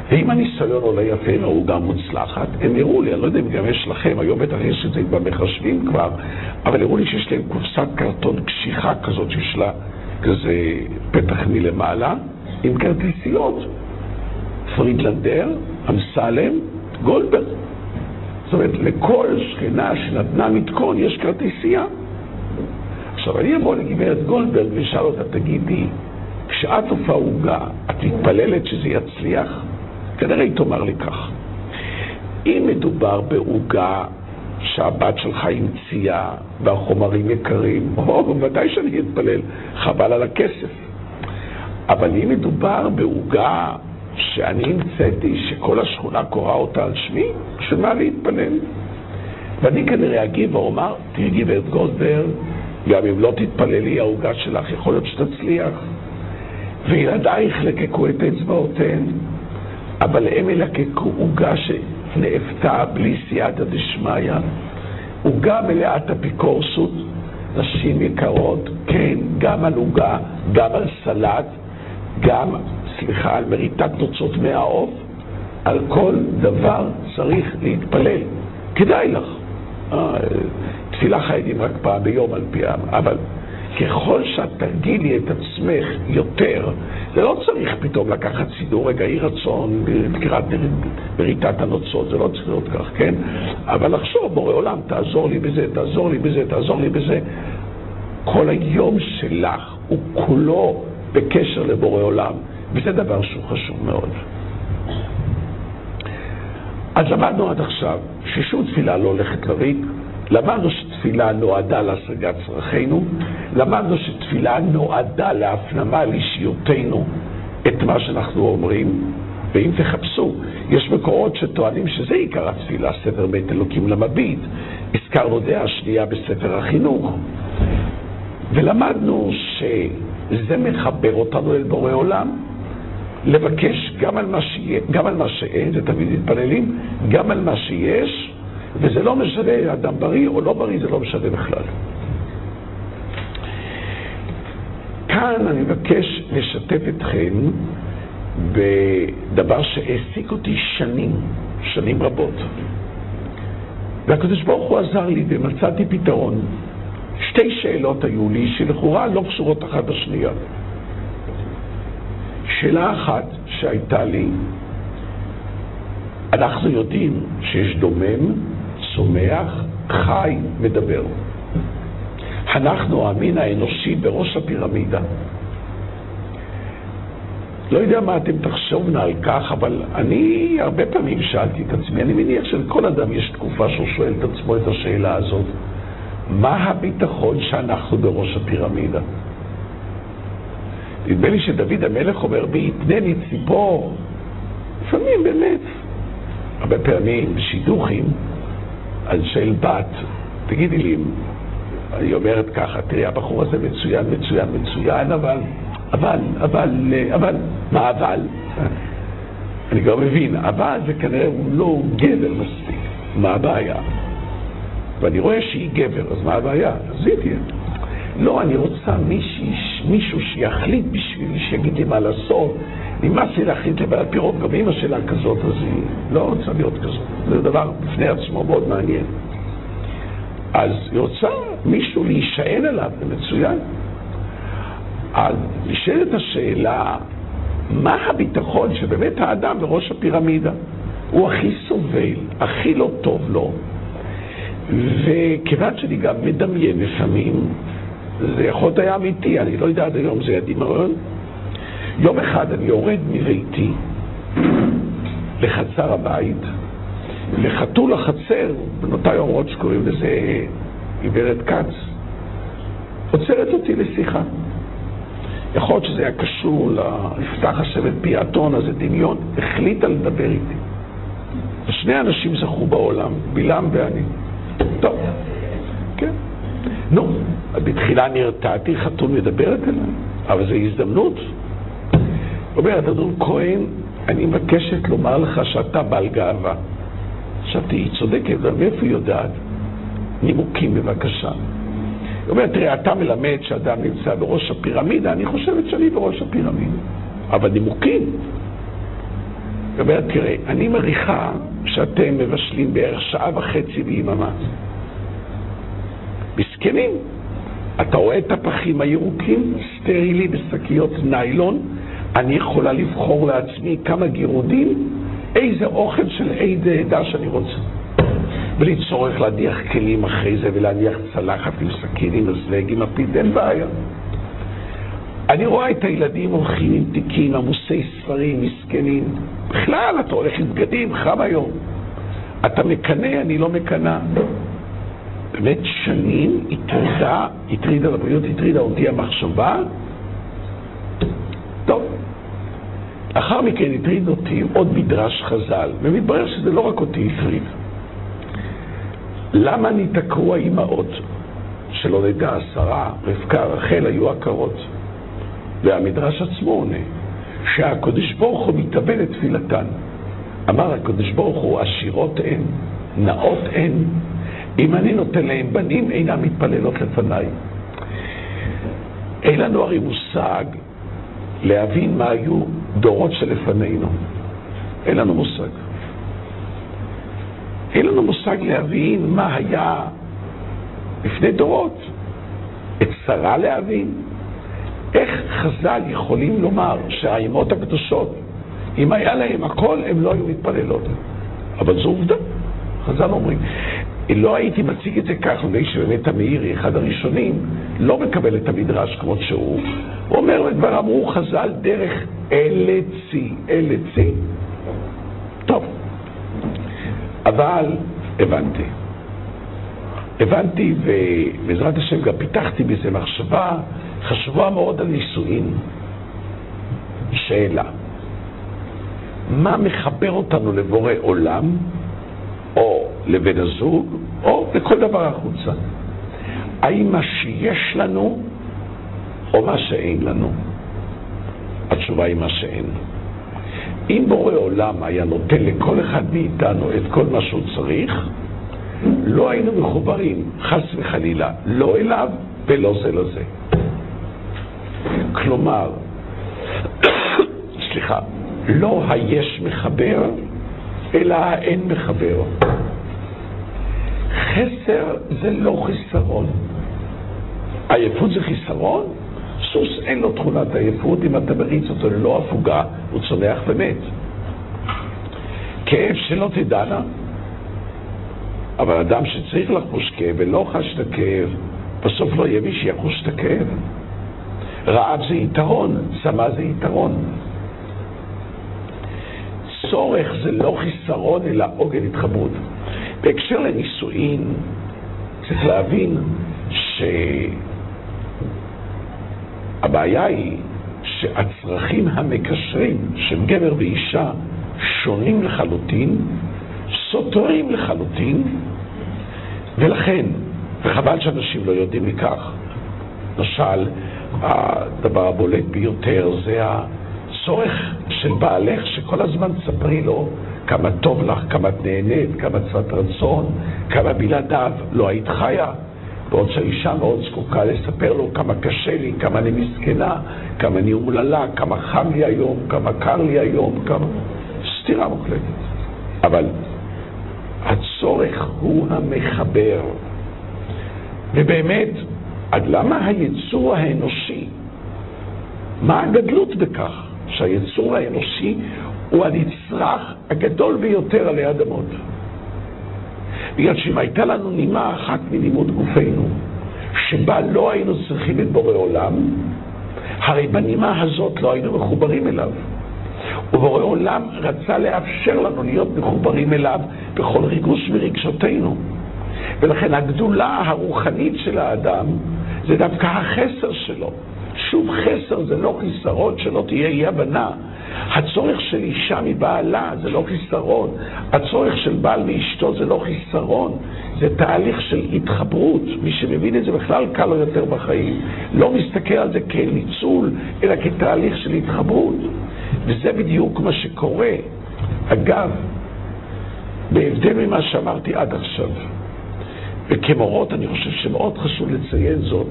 Speaker 1: ואם הניסיון עולה יפה והעוגה מוצלחת, הם הראו לי, אני לא יודע אם גם יש לכם, היום בטח יש את זה במחשבים כבר, אבל הראו לי שיש להם קופסת קרטון קשיחה כזאת שיש לה כזה פתח מלמעלה, עם כרטיסיות. פרידלנדר, אמסלם, גולדברג. זאת אומרת, לכל שכנה שנתנה מתכון יש כרטיסייה. עכשיו, אני אבוא לגברת גולדברג ואשאל אותה, תגידי, כשאת הופעה עוגה, את מתפללת שזה יצליח? כנראה היא תאמר לי כך. אם מדובר בעוגה שהבת שלך המציאה והחומרים יקרים, או, ודאי שאני אתפלל, חבל על הכסף. אבל אם מדובר בעוגה שאני המצאתי, שכל השכונה קוראה אותה על שמי, בשביל מה להתפלל? ואני כנראה אגיב ואומר, תראי גברת גולדברג, גם אם לא תתפללי, העוגה שלך יכול להיות שתצליח. וילדייך לקקו את אצבעותיהן, אבל הם ילקקו עוגה שנאפתה בלי סייעתא דשמיא, עוגה מלאת אפיקורסות, נשים יקרות, כן, גם על עוגה, גם על סלט, גם, סליחה, על מריטת תוצאות מהעוף, על כל דבר צריך להתפלל. כדאי לך. אה, תפילה חייבים רק פעם ביום על פי העם, אבל ככל שאת תרגילי את עצמך יותר, זה לא צריך פתאום לקחת סידור, רגע, אי רצון, בקריאת בריתת הנוצות, זה לא צריך להיות כך, כן? אבל לחשוב, בורא עולם, תעזור לי בזה, תעזור לי בזה, תעזור לי בזה. כל היום שלך הוא כולו בקשר לבורא עולם, וזה דבר שהוא חשוב מאוד. אז למדנו עד עכשיו ששום תפילה לא הולכת לריק, למדנו שתפילה נועדה להשגת צרכינו, למדנו שתפילה נועדה להפנמה על אישיותנו את מה שאנחנו אומרים, ואם תחפשו, יש מקורות שטוענים שזה עיקר התפילה, ספר בית אלוקים למביט. הזכרנו דעה שנייה בספר החינוך. ולמדנו שזה מחבר אותנו אל בורא עולם, לבקש גם על מה, שיה, גם על מה שאין, זה תמיד מתפללים, גם על מה שיש, וזה לא משנה, אדם בריא או לא בריא, זה לא משנה בכלל. כאן אני מבקש לשתף אתכם בדבר שהעסיק אותי שנים, שנים רבות. והקדוש ברוך הוא עזר לי ומצאתי פתרון. שתי שאלות היו לי שלכאורה לא קשורות אחת בשנייה. שאלה אחת שהייתה לי, אנחנו יודעים שיש דומם צומח, חי, מדבר. אנחנו המין האנושי בראש הפירמידה. לא יודע מה אתם תחשובנה על כך, אבל אני הרבה פעמים שאלתי את עצמי, אני מניח שלכל אדם יש תקופה שהוא שואל את עצמו את השאלה הזאת, מה הביטחון שאנחנו בראש הפירמידה? נדמה לי שדוד המלך אומר, ויתנני ציפור. לפעמים באמת, הרבה פעמים בשידוכים, אז שואל בת, תגידי לי, היא אומרת ככה, תראי, הבחור הזה מצוין, מצוין, מצוין, אבל, אבל, אבל, אבל, מה אבל? אני כבר מבין, אבל זה כנראה הוא לא גבר מספיק, מה הבעיה? ואני רואה שהיא גבר, אז מה הבעיה? אז היא תהיה. לא, אני רוצה מישהי, מישהו שיחליט בשבילי, שיגיד לי מה לעשות. נמאס לי להחליט לבד, על פי רוב גם אמא שלה כזאת, אז היא לא רוצה להיות כזאת. זה דבר בפני עצמו מאוד מעניין. אז היא רוצה מישהו להישען עליו, זה מצוין. אז נשאלת השאלה, מה הביטחון שבאמת האדם בראש הפירמידה? הוא הכי סובל, הכי לא טוב לו, וכיוון שאני גם מדמיין לפעמים, זה יכול להיות היה אמיתי, אני לא יודע עד היום זה היה דמיון. יום אחד אני יורד מביתי לחצר הבית, וחתול החצר, בנותיי אומרות שקוראים לזה גברת כץ, עוצרת אותי לשיחה. יכול להיות שזה היה קשור ליפתח השבט פי אתון, אז זה דמיון, החליטה לדבר איתי. שני אנשים זכו בעולם, בלעם ואני. טוב, כן. נו, בתחילה נרתעתי, חתול מדברת אליי, אבל זו הזדמנות. אומרת, אדון כהן, אני מבקשת לומר לך שאתה בעל גאווה. חשבתי, היא צודקת, אבל מאיפה היא יודעת? נימוקים בבקשה. היא אומרת, תראה, אתה מלמד שאדם נמצא בראש הפירמידה, אני חושבת שאני בראש הפירמידה. אבל נימוקים. היא אומרת, תראה, אני מריחה שאתם מבשלים בערך שעה וחצי ביממה. מסכנים. אתה רואה את הפחים הירוקים, סטרילי בשקיות ניילון, אני יכולה לבחור לעצמי כמה גירודים, איזה אוכל של איזה עדה שאני רוצה. בלי צורך להדיח כלים אחרי זה ולהניח צלחת עם סכין, עם מזלג, עם הפיד, אין בעיה. אני רואה את הילדים הולכים עם תיקים, עמוסי ספרים, מסכנים. בכלל, אתה הולך עם בגדים, חם היום. אתה מקנא, אני לא מקנא. באמת שנים הטרידה, הטרידה לבריאות, הטרידה אותי המחשבה. טוב. לאחר מכן הטריד אותי עוד מדרש חז"ל, ומתברר שזה לא רק אותי הטריד. למה ניתקרו האימהות שלא נדע, שרה, רבקה, רחל, היו עקרות? והמדרש עצמו עונה שהקדוש ברוך הוא מתאבד את תפילתן. אמר הקדוש ברוך הוא, עשירות הן, נאות הן, אם אני נותן להם בנים, אינם מתפללות לפניי. אין לנו הרי מושג להבין מה היו דורות שלפנינו. אין לנו מושג. אין לנו מושג להבין מה היה לפני דורות. את שרה להבין. איך חז"ל יכולים לומר שהאימות הקדושות, אם היה להם הכל, הם לא היו מתפללות. אבל זו עובדה. חז"ל אומרים. לא הייתי מציג את זה כך, מפני שבאמת המאירי, אחד הראשונים, לא מקבל את המדרש כמות שהוא. הוא אומר, וכבר אמרו חז"ל, דרך אלה צי, אלה צי. טוב, אבל הבנתי. הבנתי, ובעזרת השם גם פיתחתי בזה מחשבה חשובה מאוד על נישואין. שאלה, מה מחבר אותנו לבורא עולם, או לבן הזוג, או לכל דבר החוצה? האם מה שיש לנו, או מה שאין לנו? התשובה היא מה שאין. אם בורא עולם היה נותן לכל אחד מאיתנו את כל מה שהוא צריך, לא היינו מחוברים, חס וחלילה, לא אליו ולא זה לזה. כלומר, סליחה, לא היש מחבר, אלא האין מחבר. חסר זה לא חיסרון. עייפות זה חיסרון? סוס אין לו תכונת עייפות, אם אתה מריץ אותו ללא הפוגה, הוא צונח ומת. כאב שלא תדענה, אבל אדם שצריך לחוש כאב ולא חש את הכאב, בסוף לא יהיה מי שיחוש את הכאב. רעב זה יתרון, צמא זה יתרון. צורך זה לא חיסרון, אלא עוגן התחברות. בהקשר לנישואין, צריך להבין שהבעיה היא שהצרכים המקשרים של גבר ואישה שונים לחלוטין, סותרים לחלוטין, ולכן, וחבל שאנשים לא יודעים מכך, למשל, הדבר הבולט ביותר זה הצורך של בעלך שכל הזמן תספרי לו כמה טוב לך, כמה את נהנית, כמה צרת רצון, כמה בלעדיו לא היית חיה. בעוד שהאישה מאוד זקוקה לספר לו כמה קשה לי, כמה אני מסכנה, כמה אני אומללה, כמה חם לי היום, כמה קר לי היום, כמה... סתירה מוחלטת. אבל הצורך הוא המחבר. ובאמת, עד למה היצור האנושי, מה הגדלות בכך שהיצור האנושי הוא הנצרך הגדול ביותר עלי אדמות? בגלל שאם הייתה לנו נימה אחת מלימוד גופנו, שבה לא היינו צריכים את בורא עולם, הרי בנימה הזאת לא היינו מחוברים אליו. ובורא עולם רצה לאפשר לנו להיות מחוברים אליו בכל ריגוש מרגשותינו. ולכן הגדולה הרוחנית של האדם זה דווקא החסר שלו. שוב, חסר זה לא חיסרון, שלא תהיה אי הבנה. הצורך של אישה מבעלה זה לא חיסרון, הצורך של בעל מאשתו זה לא חיסרון, זה תהליך של התחברות. מי שמבין את זה בכלל קל לו יותר בחיים. לא מסתכל על זה כניצול, אלא כתהליך של התחברות. וזה בדיוק מה שקורה. אגב, בהבדל ממה שאמרתי עד עכשיו, וכמורות אני חושב שמאוד חשוב לציין זאת,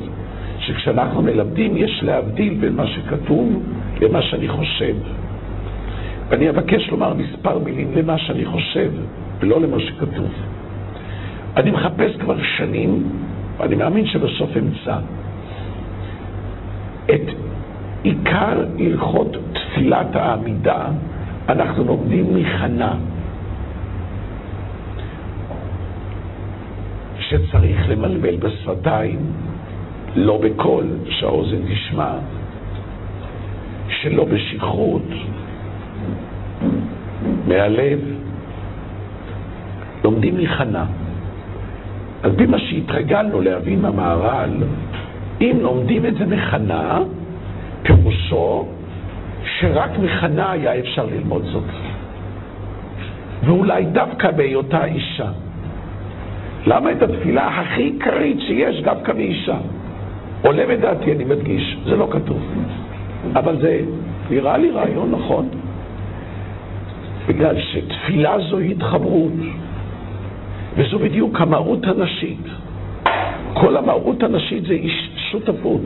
Speaker 1: שכשאנחנו מלמדים יש להבדיל בין מה שכתוב למה שאני חושב. ואני אבקש לומר מספר מילים למה שאני חושב ולא למה שכתוב. אני מחפש כבר שנים, ואני מאמין שבסוף אמצא, את עיקר הלכות תפילת העמידה אנחנו לומדים מחנה, שצריך למלמל בשפתיים, לא בקול, שהאוזן תשמע, שלא בשכרות, מהלב, לומדים. על פי מה שהתרגלנו להבין במהר"ל, אם לומדים את זה מחנה, פירושו שרק מחנה היה אפשר ללמוד זאת. ואולי דווקא בהיותה אישה. למה את התפילה הכי עיקרית שיש דווקא מאישה? עולה בדעתי, אני מדגיש, זה לא כתוב. אבל זה נראה לי רעיון נכון. בגלל שתפילה זו התחברות, וזו בדיוק המהות הנשית. כל המהות הנשית זה שותפות.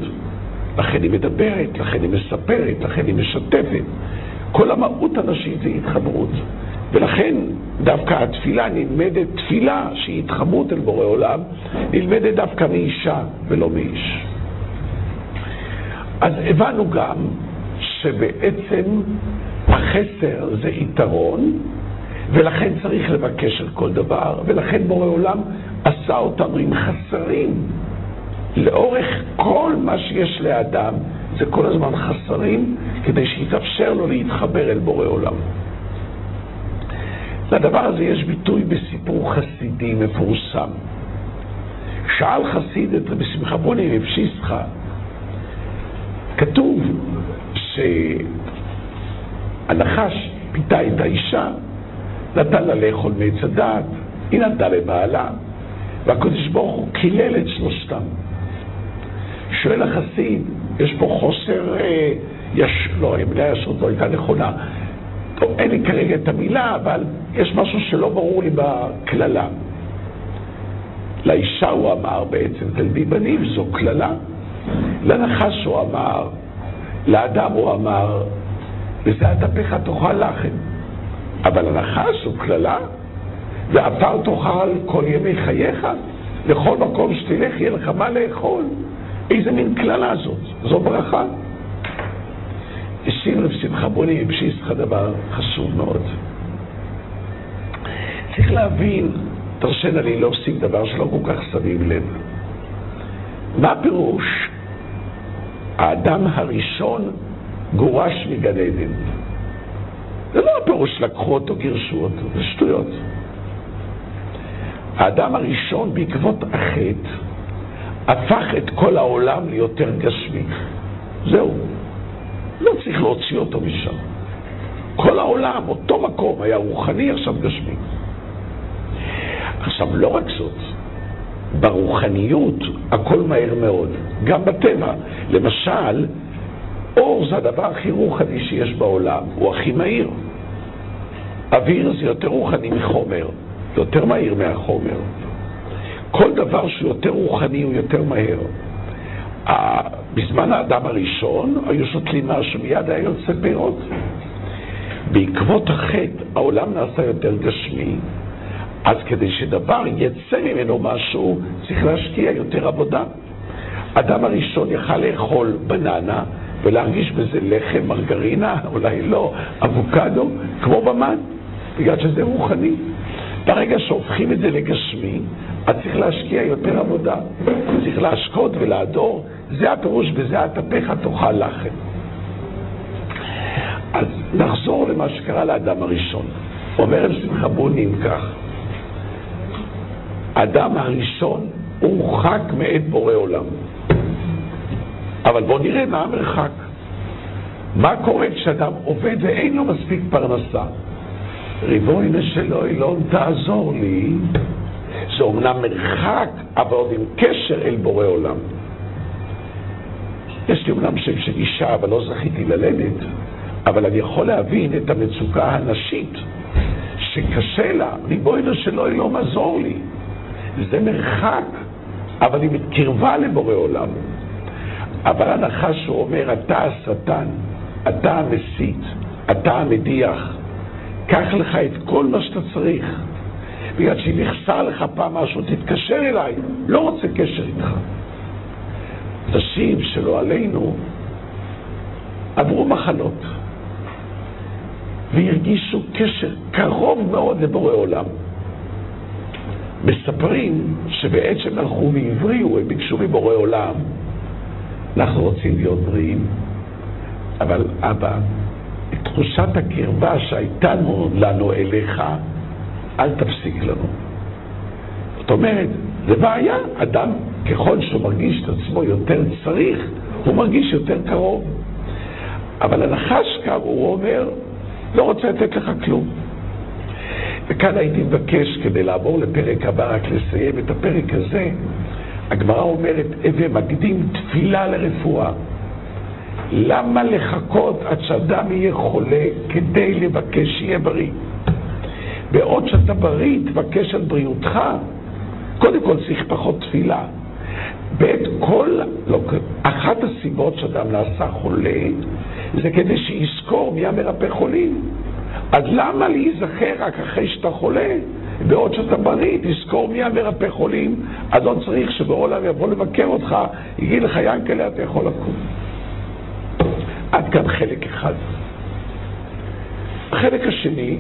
Speaker 1: לכן היא מדברת, לכן היא מספרת, לכן היא משתפת. כל המהות הנשית זה התחברות. ולכן דווקא התפילה נלמדת, תפילה שהיא התחברות אל בורא עולם, נלמדת דווקא מאישה ולא מאיש. אז הבנו גם שבעצם החסר זה יתרון, ולכן צריך לבקש על כל דבר, ולכן בורא עולם עשה אותנו עם חסרים. לאורך כל מה שיש לאדם, זה כל הזמן חסרים, כדי שיתאפשר לו להתחבר אל בורא עולם. לדבר הזה יש ביטוי בסיפור חסידי מפורסם. שאל חסיד את רבי שמחה בוני רב שיסחה, כתוב שהנחש פיתה את האישה, נתן לה לאכול מעץ הדעת, היא נתנה לבעלה, והקדוש ברוך הוא קילל את שלושתם. שואל החסיד, יש פה חוסר, אה, יש, לא, המילה ישות לא הייתה נכונה. טוב, אין לי כרגע את המילה, אבל יש משהו שלא ברור לי בקללה. לאישה הוא אמר בעצם, תלדי בנים, זו קללה. לנחש הוא אמר, לאדם הוא אמר, וזה אטפך תאכל לחם. אבל הנחש הוא קללה, ועפר תאכל כל ימי חייך, לכל מקום שתלך יהיה לך מה לאכול. איזה מין קללה זאת? זו ברכה. השאיר רב שמחה בוני המשיך לך דבר חשוב מאוד. צריך להבין, תרשנה לי להוסיף דבר שלא כל כך שמים לב. מה פירוש האדם הראשון גורש מגן עדן? זה לא הפירוש לקחו אותו, גירשו אותו, זה שטויות. האדם הראשון בעקבות החטא הפך את כל העולם ליותר גשמי. זהו. לא צריך להוציא אותו משם. כל העולם, אותו מקום, היה רוחני, עכשיו גשמי. עכשיו, לא רק זאת, ברוחניות הכל מהר מאוד, גם בטבע. למשל, אור זה הדבר הכי רוחני שיש בעולם, הוא הכי מהיר. אוויר זה יותר רוחני מחומר, יותר מהיר מהחומר. כל דבר שהוא יותר רוחני הוא יותר מהר. בזמן האדם הראשון היו שותלים משהו, מיד היה יוצא פירות. בעקבות החטא העולם נעשה יותר גשמי, אז כדי שדבר יצא ממנו משהו, צריך להשקיע יותר עבודה. אדם הראשון יכל לאכול בננה ולהרגיש בזה לחם, מרגרינה, אולי לא, אבוקדו, כמו במן, בגלל שזה רוחני. ברגע שהופכים את זה לגשמי, אז צריך להשקיע יותר עבודה. צריך להשקות ולהדור, זה הפירוש, בזה אטפך תאכל לחם. אז נחזור למה שקרה לאדם הראשון. אומר רב שמחה בונים כך, האדם הראשון הורחק מאת בורא עולם. אבל בואו נראה מה המרחק. מה קורה כשאדם עובד ואין לו מספיק פרנסה? ריבונו של אילון, תעזור לי. זה אומנם מרחק, אבל עוד עם קשר אל בורא עולם. יש לי אומנם שם של אישה, אבל לא זכיתי ללדת, אבל אני יכול להבין את המצוקה הנשית, שקשה לה, ריבונו של אילון, עזור לי. זה מרחק, אבל היא מתקרבה לבורא עולם. אבל הנחש הוא אומר, אתה השטן, אתה המסית, אתה המדיח, קח לך את כל מה שאתה צריך. בגלל שאם יחסר לך פעם משהו, תתקשר אליי, לא רוצה קשר איתך. נשים שלא עלינו עברו מחלות והרגישו קשר קרוב מאוד לבורא עולם. מספרים שבעת שהם הלכו והבריאו, הם ביקשו מבורא עולם, אנחנו רוצים להיות בריאים, אבל אבא, את תחושת הקרבה שהייתה לנו אליך, אל תפסיק לנו. זאת אומרת, זה בעיה, אדם ככל שהוא מרגיש את עצמו יותר צריך, הוא מרגיש יותר קרוב. אבל הנחש כאן, הוא אומר, לא רוצה לתת לך כלום. וכאן הייתי מבקש, כדי לעבור לפרק הבא, רק לסיים את הפרק הזה, הגמרא אומרת, הווה מקדים תפילה לרפואה. למה לחכות עד שאדם יהיה חולה כדי לבקש שיהיה בריא? בעוד שאתה בריא, תבקש על בריאותך. קודם כל צריך פחות תפילה. בעת כל, לא, אחת הסיבות שאדם נעשה חולה, זה כדי שיזכור מי המרפא חולים. אז למה להיזכר רק אחרי שאתה חולה? בעוד שאתה בריא, תזכור מי המרפא חולים, אז לא צריך שבעולם יבוא לבקר אותך, יגיד לך, ינקלה, אתה יכול לקום. עד כאן חלק אחד. החלק השני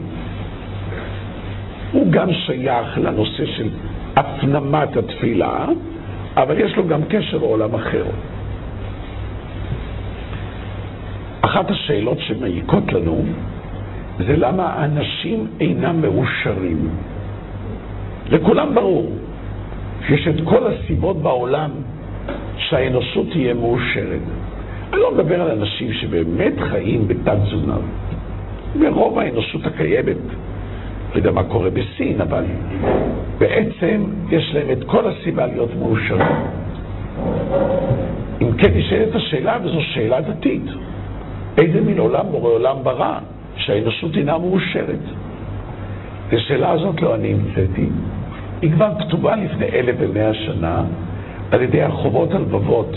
Speaker 1: הוא גם שייך לנושא של הפנמת התפילה, אבל יש לו גם קשר לעולם אחר. אחת השאלות שמעיקות לנו זה למה האנשים אינם מאושרים. לכולם ברור שיש את כל הסיבות בעולם שהאנושות תהיה מאושרת. אני לא מדבר על אנשים שבאמת חיים בתת תזונה. ברוב האנושות הקיימת, לא יודע מה קורה בסין, אבל בעצם יש להם את כל הסיבה להיות מאושרים. אם כן נשאלת השאלה, וזו שאלה דתית, איזה מין עולם בורא עולם ברא שהאנושות אינה מאושרת? את השאלה הזאת לא אני המצאתי, היא כבר כתובה לפני אלף ומאה שנה על ידי הרחובות הלבבות,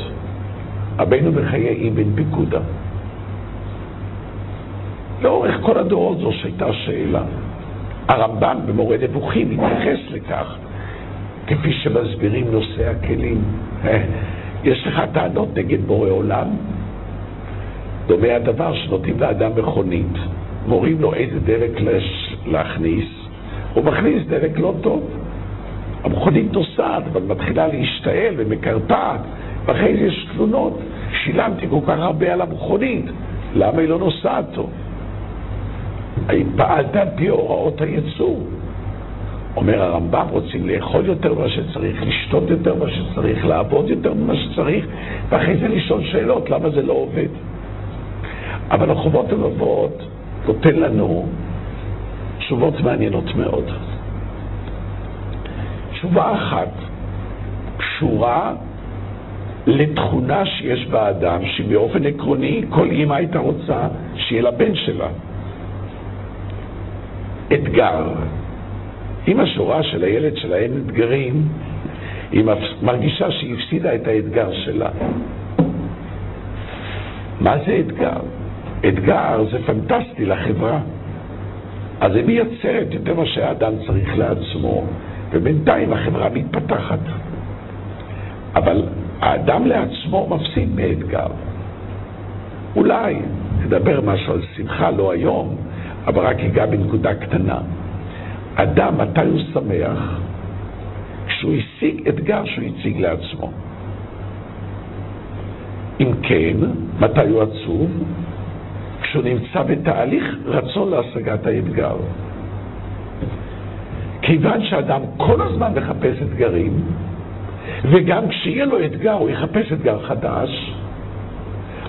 Speaker 1: רבינו בחיי אבן פיקודה. לאורך כל הדורות זו שהייתה שאלה. הרמב"ם במורה נבוכים מתייחס לכך, כפי שמסבירים נושאי הכלים. יש לך טענות נגד בורא עולם? דומה הדבר שנותנים לאדם מכונית, מורים לו איזה דלק להכניס, הוא מכניס דלק לא טוב. המכונית נוסעת, אבל מתחילה להשתעל ומקרטעת, ואחרי זה יש תלונות. שילמתי כל כך הרבה על המכונית, למה היא לא נוסעת טוב? האם פעלת על פי הוראות הייצור? אומר הרמב"ם, רוצים לאכול יותר ממה שצריך, לשתות יותר ממה שצריך, לעבוד יותר ממה שצריך, ואחרי זה לשאול שאלות, למה זה לא עובד? אבל החובות הלבבות נותן לנו תשובות מעניינות מאוד. תשובה אחת קשורה לתכונה שיש באדם, שבאופן עקרוני כל אימא הייתה רוצה שיהיה לבן שלה. אתגר. אימא שורה של הילד שלה אין אתגרים, היא מרגישה שהיא הפסידה את האתגר שלה. מה זה אתגר? אתגר זה פנטסטי לחברה. אז היא מייצרת יותר מה שהאדם צריך לעצמו, ובינתיים החברה מתפתחת. אבל האדם לעצמו מפסיד מאתגר. אולי נדבר משהו על שמחה, לא היום, אבל רק אגע בנקודה קטנה. אדם, מתי הוא שמח? כשהוא השיג אתגר שהוא הציג לעצמו. אם כן, מתי הוא עצוב? כשהוא נמצא בתהליך רצון להשגת האתגר. כיוון שאדם כל הזמן מחפש אתגרים, וגם כשיהיה לו אתגר הוא יחפש אתגר חדש,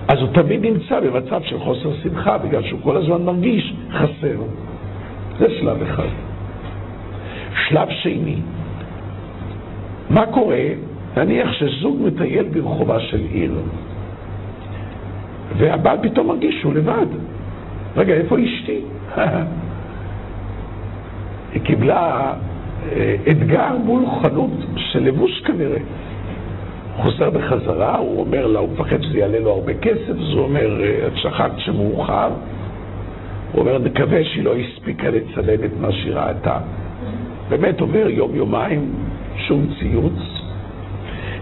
Speaker 1: אז הוא תמיד נמצא במצב של חוסר שמחה, בגלל שהוא כל הזמן מרגיש חסר. זה שלב אחד. שלב שני, מה קורה? נניח שזוג מטייל ברחובה של עיר, והבעל פתאום מרגיש שהוא לבד. רגע, איפה אשתי? היא קיבלה אה, אתגר מול חנות של לבוש כנראה. הוא חוזר בחזרה, הוא אומר לה, הוא מפחד שזה יעלה לו הרבה כסף, אז הוא אומר, אה, את שכחת שמאוחר. הוא אומר, נקווה שהיא לא הספיקה לצלם את מה שהיא ראתה. באמת עובר יום-יומיים, שום ציוץ,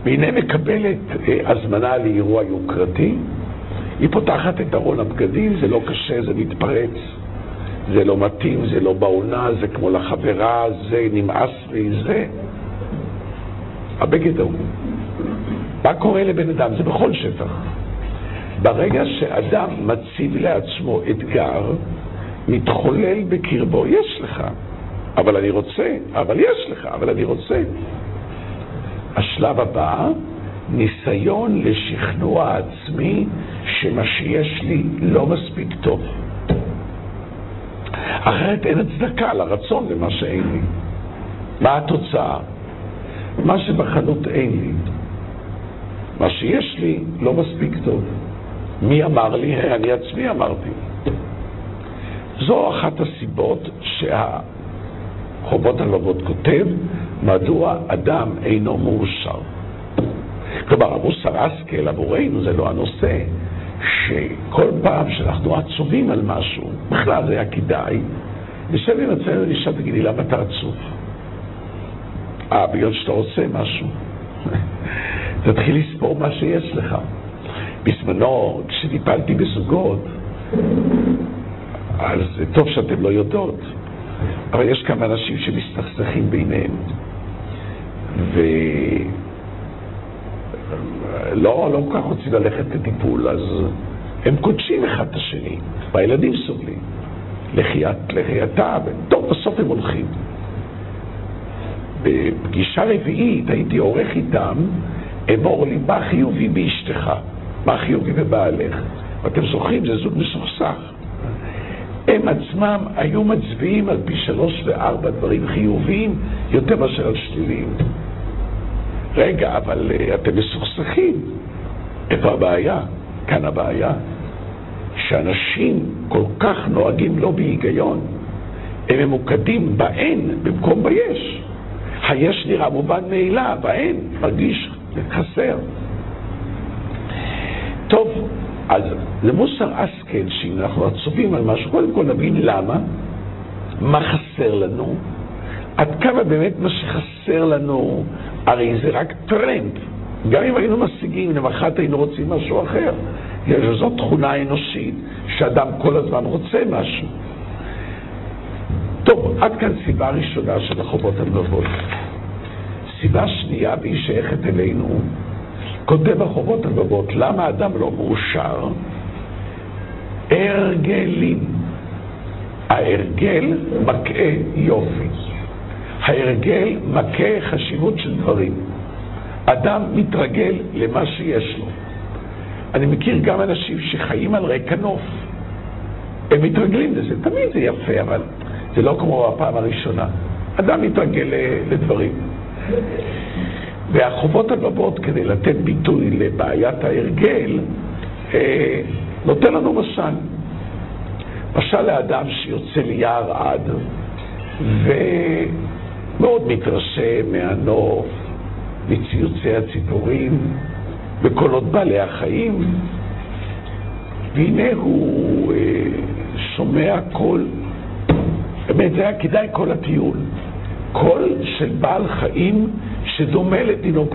Speaker 1: והנה מקבלת אה, הזמנה לאירוע יוקרתי, היא פותחת את ארון הבגדים, זה לא קשה, זה מתפרץ, זה לא מתאים, זה לא בעונה, זה כמו לחברה, זה נמאס לי, זה. הבגד ההוא. מה קורה לבן אדם? זה בכל שטח. ברגע שאדם מציב לעצמו אתגר, מתחולל בקרבו, יש לך, אבל אני רוצה, אבל יש לך, אבל אני רוצה. השלב הבא, ניסיון לשכנוע עצמי שמה שיש לי לא מספיק טוב. אחרת אין הצדקה לרצון למה שאין לי. מה התוצאה? מה שבחנות אין לי. מה שיש לי לא מספיק טוב. מי אמר לי? אני עצמי אמרתי. זו אחת הסיבות שהחובות הלוות כותב, מדוע אדם אינו מאושר. כלומר, המוסר השכל עבורנו זה לא הנושא, שכל פעם שאנחנו עצובים על משהו, בכלל זה היה כדאי, נשב עם עצמנו ונשאל, תגידי, למה אתה עצוב? אה, בגלל שאתה רוצה משהו. תתחיל לספור מה שיש לך. בזמנו, כשטיפלתי בזוגות, אז טוב שאתם לא יודעות, אבל יש כמה אנשים שמסתכסכים ביניהם. ו... לא, לא כל כך רוצים ללכת לטיפול, אז הם קודשים אחד את השני, והילדים סובלים. לחיית, לחייתה, טוב, בסוף הם הולכים. בפגישה רביעית הייתי עורך איתם, אמור לי, מה חיובי באשתך? מה חיובי בבעלך? ואתם זוכרים, זה זוג מסוכסך. הם עצמם היו מצביעים על פי שלוש וארבע דברים חיוביים יותר מאשר על שליליים. רגע, אבל uh, אתם מסוכסכים. איפה הבעיה? כאן הבעיה. שאנשים כל כך נוהגים לא בהיגיון, הם ממוקדים באין במקום ביש. היש נראה מובן מאליו, האין מרגיש חסר. טוב, אז למוסר אסקל, שאם אנחנו עצובים על משהו, קודם כל נבין למה, מה חסר לנו, עד כמה באמת מה שחסר לנו, הרי זה רק טרנד. גם אם היינו משיגים, למחרת היינו רוצים משהו אחר. זו תכונה אנושית, שאדם כל הזמן רוצה משהו. טוב, עד כאן סיבה ראשונה של החובות הלבבות. סיבה שנייה, והיא שייכת אלינו, כותב החובות הלבבות, למה אדם לא מאושר? הרגלים. ההרגל מכה יופי. ההרגל מכה חשיבות של דברים. אדם מתרגל למה שיש לו. אני מכיר גם אנשים שחיים על רקע נוף. הם מתרגלים לזה, תמיד זה יפה, אבל זה לא כמו הפעם הראשונה. אדם מתרגל לדברים. והחובות הבבות, כדי לתת ביטוי לבעיית ההרגל, אה, נותן לנו משל. משל לאדם שיוצא ליער עד ומאוד מתרשם מהנוף, מציוצי הציפורים, בקולות בעלי החיים, והנה הוא אה, שומע קול באמת, זה היה כדאי כל הטיול. קול של בעל חיים שדומה לתינוק,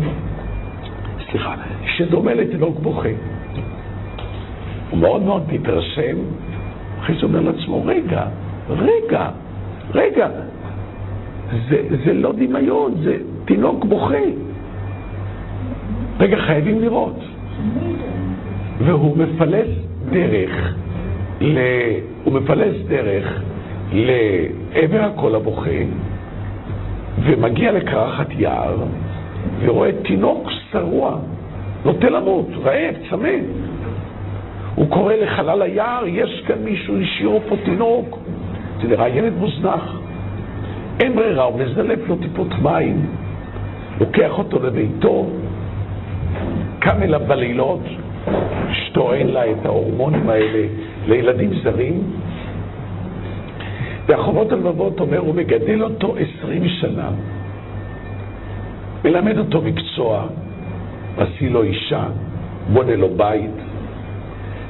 Speaker 1: סליחה, שדומה לתינוק בוכה. הוא מאוד מאוד מתרשם, אחרי זה אומר לעצמו, רגע, רגע, רגע, זה, זה לא דמיון, זה תינוק בוכה. רגע, חייבים לראות. והוא מפלס דרך, ל... הוא מפלס דרך לעבר הקול הבוכה, ומגיע לקרחת יער, ורואה תינוק שרוע, נוטה למות, רעב, צמא. הוא קורא לחלל היער, יש כאן מישהו, השאירו פה תינוק. זה נראה ילד מוזנח. אין ברירה, הוא מזלף לו טיפות מים, לוקח אותו לביתו, קם אליו בלילות, אין לה את ההורמונים האלה לילדים זרים, והחובות הלבבות אומר, הוא מגדל אותו עשרים שנה, מלמד אותו מקצוע, משיא לו אישה, בונה לו בית.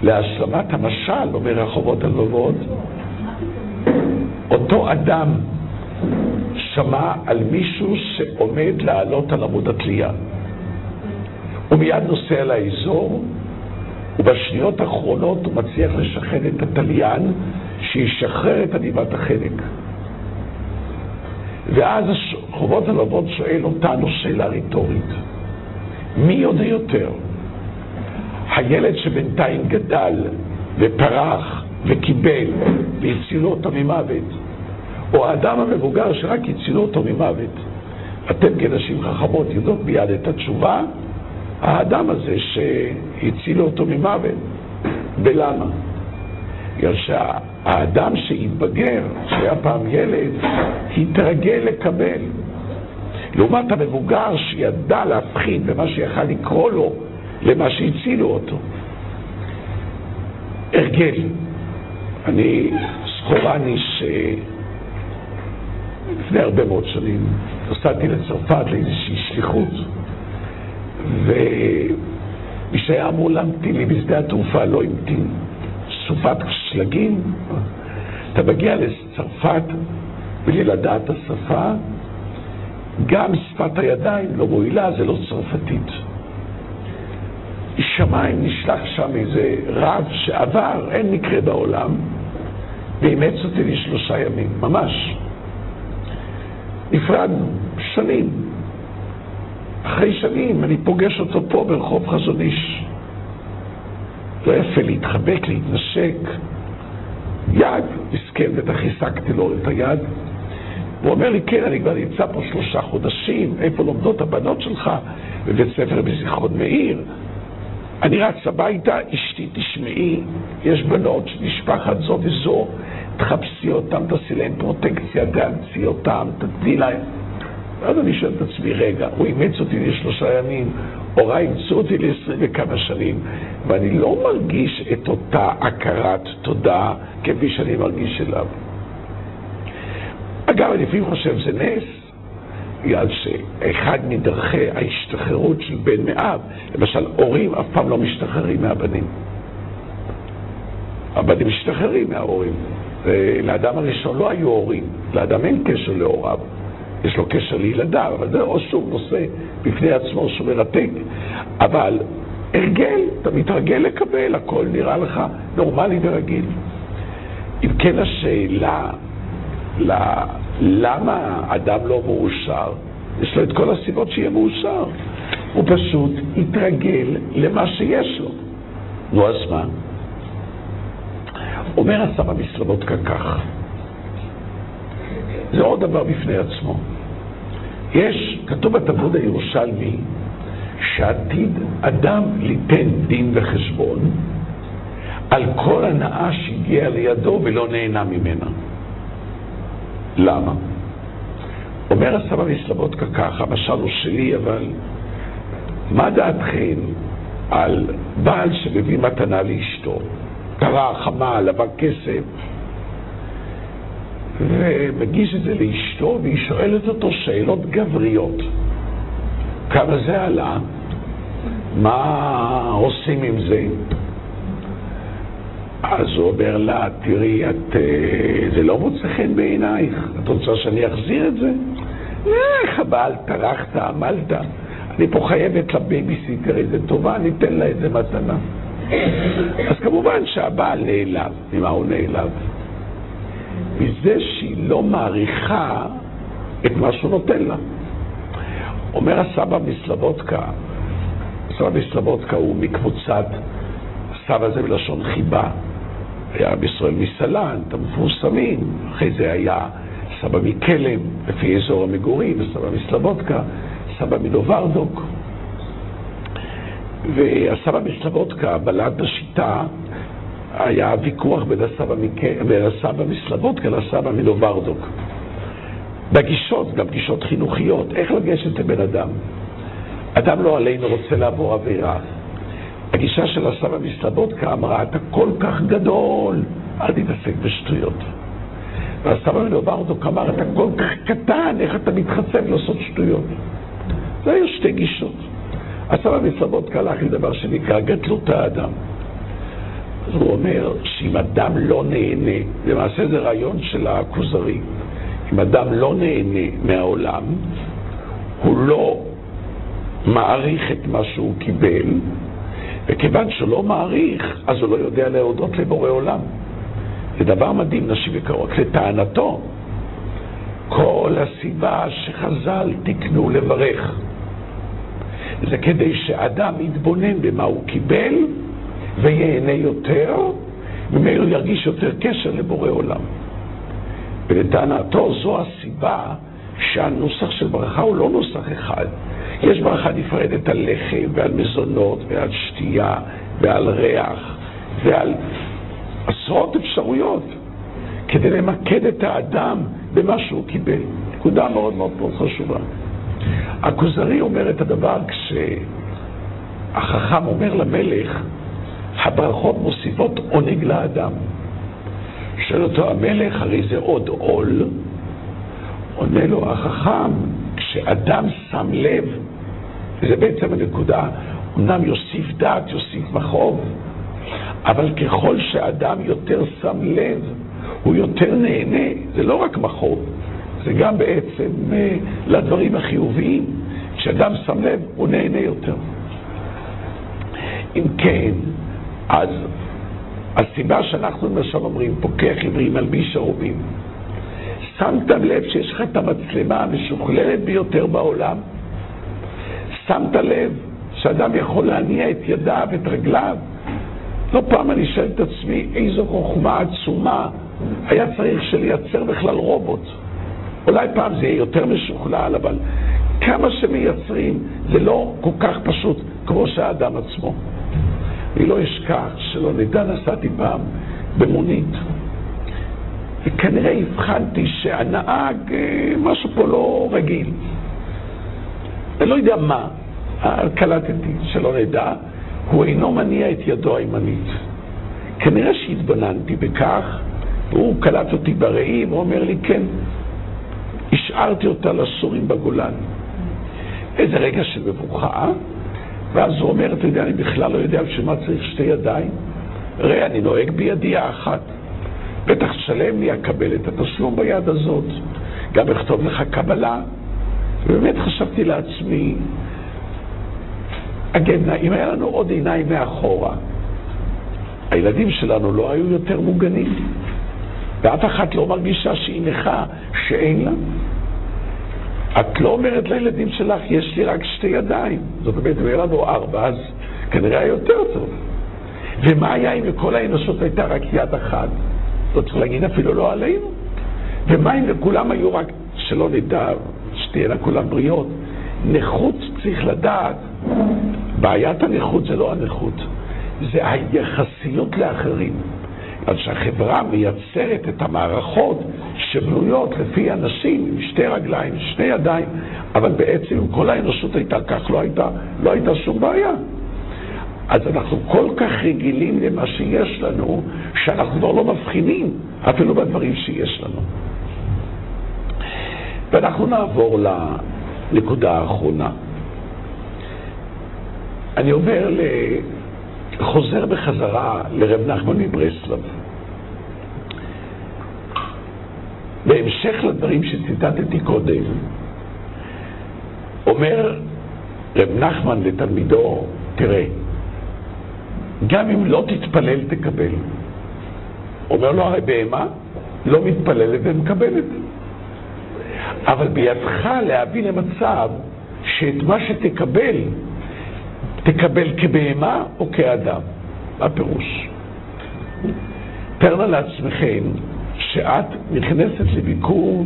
Speaker 1: להשלמת המשל, אומר החובות הלבבות, אותו אדם שמע על מישהו שעומד לעלות על עמוד התלייה. הוא מיד נוסע לאזור, ובשניות האחרונות הוא מצליח לשחד את התליין שישחרר את עניבת החנק. ואז חובות הלבבות שואל אותנו שאלה רטורית, מי יודע יותר? הילד שבינתיים גדל ופרח וקיבל והצילו אותו ממוות, או האדם המבוגר שרק הצילו אותו ממוות. אתם כנשים חכמות יודעות מיד את התשובה, האדם הזה שהצילו אותו ממוות. ולמה? בגלל שהאדם שהתבגר, שהיה פעם ילד, התרגל לקבל. לעומת המבוגר שידע להבחין במה שיכל לקרוא לו למה שהצילו אותו. הרגל. אני זכורני ש... לפני הרבה מאוד שנים נסעתי לצרפת לאיזושהי שליחות, ומי שהיה אמור להמתין לי בשדה התעופה לא המתין. סופת שלגים, אתה מגיע לצרפת בלי לדעת השפה, גם שפת הידיים לא מועילה, זה לא צרפתית. שמיים נשלח שם איזה רב שעבר, אין מקרה בעולם, ואימץ אותי לשלושה ימים, ממש. נפרדנו, שנים. אחרי שנים אני פוגש אותו פה ברחוב חזון איש. לא יפה להתחבק, להתנשק. יד, מסכן, בטח השגתי לו את היד. הוא אומר לי, כן, אני כבר נמצא פה שלושה חודשים, איפה לומדות הבנות שלך? בבית ספר בזיכרון מאיר. אני רץ הביתה, אשתי, תשמעי, יש בנות של משפחת זו וזו, תחפשי אותם, תעשי להם פרוטקציה, תאמצי אותם, תתני להם. ואז אני שואל את עצמי, רגע, הוא אימץ אותי לשלושה ימים, הוריי אימצו אותי לעשרים וכמה שנים, ואני לא מרגיש את אותה הכרת תודה כפי שאני מרגיש אליו. אגב, אני לפעמים חושב שזה נס, בגלל שאחד מדרכי ההשתחררות של בן מאב, למשל, הורים אף פעם לא משתחררים מהבנים. הבנים משתחררים מההורים. לאדם הראשון לא היו הורים, לאדם אין קשר להוריו, יש לו קשר לילדיו, אבל זה או שוב נושא בפני עצמו שהוא מרתק. אבל הרגל, אתה מתרגל לקבל, הכל נראה לך נורמלי ורגיל. אם כן השאלה, למה אדם לא מאושר? יש לו את כל הסיבות שיהיה מאושר. הוא פשוט התרגל למה שיש לו. נו, אז מה? אומר הסבא מסלובודקה כך, זה עוד דבר בפני עצמו. יש, כתוב בתלמוד הירושלמי, שעתיד אדם ליתן דין וחשבון על כל הנאה שהגיעה לידו ולא נהנה ממנה. למה? אומר הסבא מסלבודקה ככה, המשל הוא שלי, אבל מה דעתכם על בעל שמביא מתנה לאשתו? קרה, חמה, לבן כסף, ומגיש את זה לאשתו, והיא שואלת אותו שאלות גבריות. כמה זה עלה? מה עושים עם זה? אז הוא אומר לה, תראי, את, אה, זה לא מוצא חן בעינייך, את רוצה שאני אחזיר את זה? איך הבעל טרחת, עמלת, אני פה חייבת לבייביסיטר איזה טובה, אני אתן לה איזה מתנה. אז כמובן שהבעל נעלב. ממה הוא נעלב? מזה שהיא לא מעריכה את מה שהוא נותן לה. אומר הסבא מסלבודקה, הסבא מסלבודקה הוא מקבוצת, הסבא זה בלשון חיבה, היה בישראל מסלנט, המפורסמים, אחרי זה היה סבא מקלם, לפי אזור המגורים, סבא מסלבודקה, סבא מדוברדוק. והסבא מסלבודקה, בלט השיטה, היה ויכוח בין הסבא, מק... בין הסבא מסלבודקה לסבא מדוברדוק. בגישות, גם גישות חינוכיות, איך לגשת לבן אדם. אדם לא עלינו רוצה לעבור עבירה. הגישה של הסבא מסלבודקה אמרה, אתה כל כך גדול, אל תתעסק בשטויות. והסבא מדוברדוק אמר, אתה כל כך קטן, איך אתה מתחצב לעשות שטויות? זה היו שתי גישות. הסבא מסלבודקה הלך לדבר שנקרא גדלות האדם. אז הוא אומר שאם אדם לא נהנה, למעשה זה רעיון של הכוזרי, אם אדם לא נהנה מהעולם, הוא לא מעריך את מה שהוא קיבל, וכיוון שהוא לא מעריך, אז הוא לא יודע להודות לבורא עולם. זה דבר מדהים, נשים יקרות. לטענתו, כל הסיבה שחז"ל תקנו לברך, זה כדי שאדם יתבונן במה הוא קיבל וייהנה יותר, ומילא ירגיש יותר קשר לבורא עולם. ולטענתו זו הסיבה שהנוסח של ברכה הוא לא נוסח אחד. יש ברכה נפרדת על לחם ועל מזונות ועל שתייה ועל ריח ועל עשרות אפשרויות כדי למקד את האדם במה שהוא קיבל. נקודה מאוד מאוד מאוד חשובה. הכוזרי אומר את הדבר כשהחכם אומר למלך, הברכות מוסיפות עונג לאדם. שואל אותו המלך, הרי זה עוד עול. עונה לו החכם, כשאדם שם לב, וזה בעצם הנקודה, אמנם יוסיף דעת, יוסיף מכאוב, אבל ככל שאדם יותר שם לב, הוא יותר נהנה, זה לא רק מכאוב, זה גם בעצם אה, לדברים החיוביים. כשאדם שם לב, הוא נהנה יותר. אם כן, אז הסיבה שאנחנו למשל אומרים, פוקח עברי מלביש ערובים, שמת לב שיש לך את המצלמה המשוכללת ביותר בעולם? שמת לב שאדם יכול להניע את ידיו, את רגליו? לא פעם אני שואל את עצמי, איזו חוכמה עצומה היה צריך שלייצר בכלל רובוט. אולי פעם זה יהיה יותר משוכלל, אבל כמה שמייצרים זה לא כל כך פשוט כמו שהאדם עצמו. אני לא אשכח שלא נדע נסעתי פעם במונית, וכנראה הבחנתי שהנהג, אה, משהו פה לא רגיל. אני לא יודע מה, קלטתי, שלא נדע, הוא אינו מניע את ידו הימנית. כנראה שהתבוננתי בכך, והוא קלט אותי בראי ואומר לי, כן, השארתי אותה לסורים בגולן. איזה רגע של מבוכה, ואז הוא אומר, אתה יודע, אני בכלל לא יודע בשביל מה צריך שתי ידיים. ראה, אני נוהג בידי האחת. בטח תשלם לי, אקבל את התשלום ביד הזאת. גם אכתוב לך קבלה. ובאמת חשבתי לעצמי, אגב, אם היה לנו עוד עיניים מאחורה, הילדים שלנו לא היו יותר מוגנים. ואף אחת לא מרגישה שהיא נכה, שאין לה. את לא אומרת לילדים שלך, יש לי רק שתי ידיים. זאת אומרת, אם היה לנו ארבע, אז כנראה היה יותר טוב. ומה היה אם לכל האנושות הייתה רק יד אחת? לא צריך להגיד אפילו לא עלינו. ומה אם לכולם היו רק, שלא נדע, שתהיינה כולם בריאות. נכות צריך לדעת, בעיית הנכות זה לא הנכות, זה היחסיות לאחרים. אז שהחברה מייצרת את המערכות שבנויות לפי אנשים עם שתי רגליים, שני ידיים, אבל בעצם אם כל האנושות הייתה כך, לא הייתה, לא הייתה שום בעיה. אז אנחנו כל כך רגילים למה שיש לנו, שאנחנו כבר לא מבחינים אפילו בדברים שיש לנו. ואנחנו נעבור לנקודה האחרונה. אני אומר חוזר בחזרה לרב נחמן מברסלב. בהמשך לדברים שציטטתי קודם, אומר רב נחמן לתלמידו, תראה, גם אם לא תתפלל תקבל. אומר לו הרי בהמה לא מתפללת ומקבלת. אבל בידך להביא למצב שאת מה שתקבל, תקבל כבהמה או כאדם. מה הפירוש? תאר לעצמכם שאת נכנסת לביקור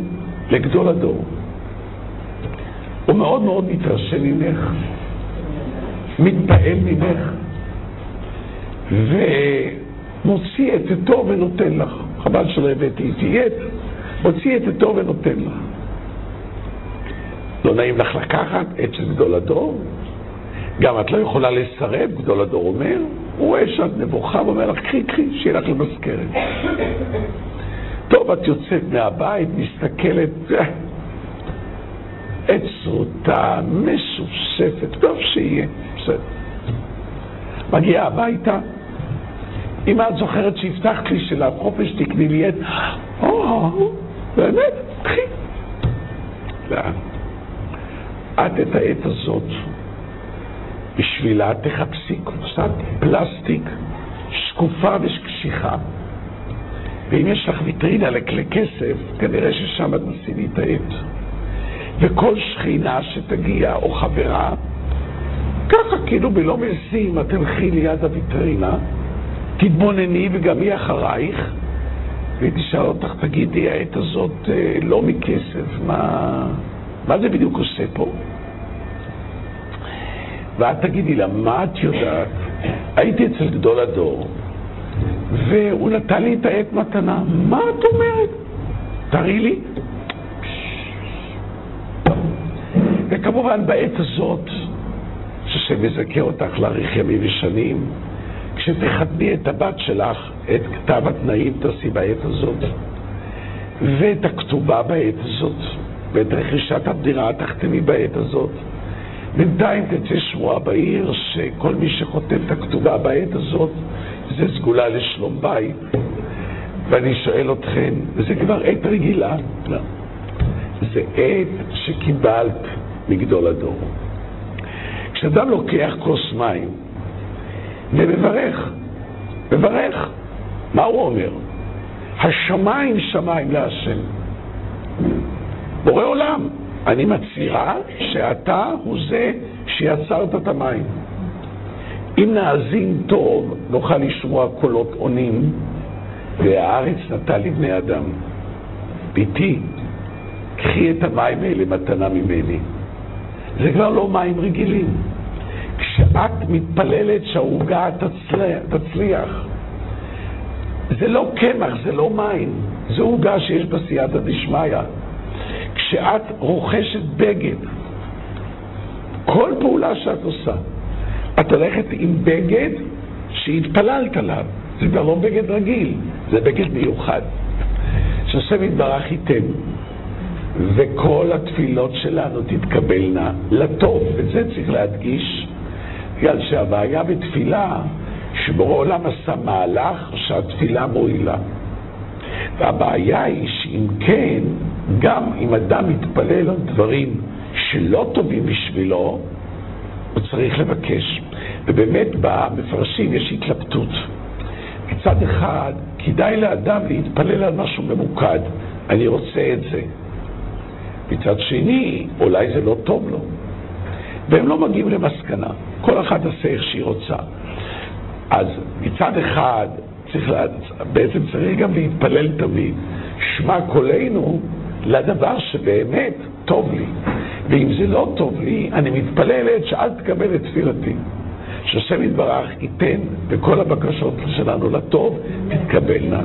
Speaker 1: לגדול הדור. הוא מאוד מאוד מתרשם ממך, מתפעל ממך, ומוציא את עטו ונותן לך. חבל שלא הבאתי איתי עט, מוציא את עטו ונותן לך. לא נעים לך לקחת עץ של גדול הדור? גם את לא יכולה לסרב, גדול הדור אומר, הוא רואה שאת נבוכה ואומר לך, קחי, קחי, שיהיה לך למזכרת. טוב, את יוצאת מהבית, מסתכלת, עץ רוטה, מסוספת, טוב שיהיה, בסדר. מגיעה הביתה, אם את זוכרת שהבטחת לי שלחופש תקני לי עט, או, באמת, קחי. את את העת הזאת, בשבילה תחפשי קופסת פלסטיק שקופה וקשיחה. ואם יש לך ויטרינה לכלי כסף, כנראה ששם את את העט. וכל שכינה שתגיע, או חברה, ככה כאילו בלא מזים, את תלכי ליד הוויטרינה, תתבונני וגם היא אחרייך, והיא תשאל אותך, תגידי, העת הזאת אה, לא מכסף, מה... מה זה בדיוק עושה פה? ואת תגידי לה, מה את יודעת? הייתי אצל גדול הדור, והוא נתן לי את העת מתנה. מה את אומרת? תראי לי. וכמובן בעת הזאת, שהשם יזכה אותך להאריך ימים ושנים, כשתחתני את הבת שלך, את כתב התנאים תעשי בעת הזאת, ואת הכתובה בעת הזאת. ואת רכישת המדינה תחתמי בעת הזאת. בינתיים תצא שמועה בעיר שכל מי שחותם את הכתובה בעת הזאת זה סגולה לשלום בית. ואני שואל אתכם, וזה כבר עת רגילה? לא. זה עת שקיבלת מגדול הדור. כשאדם לוקח כוס מים ומברך, מברך, מה הוא אומר? השמיים שמיים להשם. בורא עולם, אני מצהירה שאתה הוא זה שיצרת את המים. אם נאזין טוב, נוכל לשמוע קולות עונים, והארץ נטע לבני אדם. ביתי, קחי את המים האלה מתנה ממני. זה כבר לא מים רגילים. כשאת מתפללת שהעוגה תצליח, תצליח, זה לא קמח, זה לא מים, זו עוגה שיש בה סייעתא דשמיא. כשאת רוכשת בגד, כל פעולה שאת עושה, את הולכת עם בגד שהתפללת עליו. זה כבר לא בגד רגיל, זה בגד מיוחד. שהשם יתברך ייתן, וכל התפילות שלנו תתקבלנה לטוב, וזה צריך להדגיש, בגלל שהבעיה בתפילה, שבורא עולם עשה מהלך שהתפילה מועילה. והבעיה היא שאם כן, גם אם אדם מתפלל על דברים שלא טובים בשבילו, הוא צריך לבקש. ובאמת במפרשים יש התלבטות. מצד אחד, כדאי לאדם להתפלל על משהו ממוקד, אני רוצה את זה. מצד שני, אולי זה לא טוב לו. והם לא מגיעים למסקנה, כל אחד עושה איך שהיא רוצה. אז מצד אחד, צריך, בעצם צריך גם להתפלל תמיד. שמע קולנו לדבר שבאמת טוב לי. ואם זה לא טוב לי, אני מתפללת שאל תקבל את תפילתי. שהשם יתברך ייתן בכל הבקשות שלנו לטוב, תתקבלנה.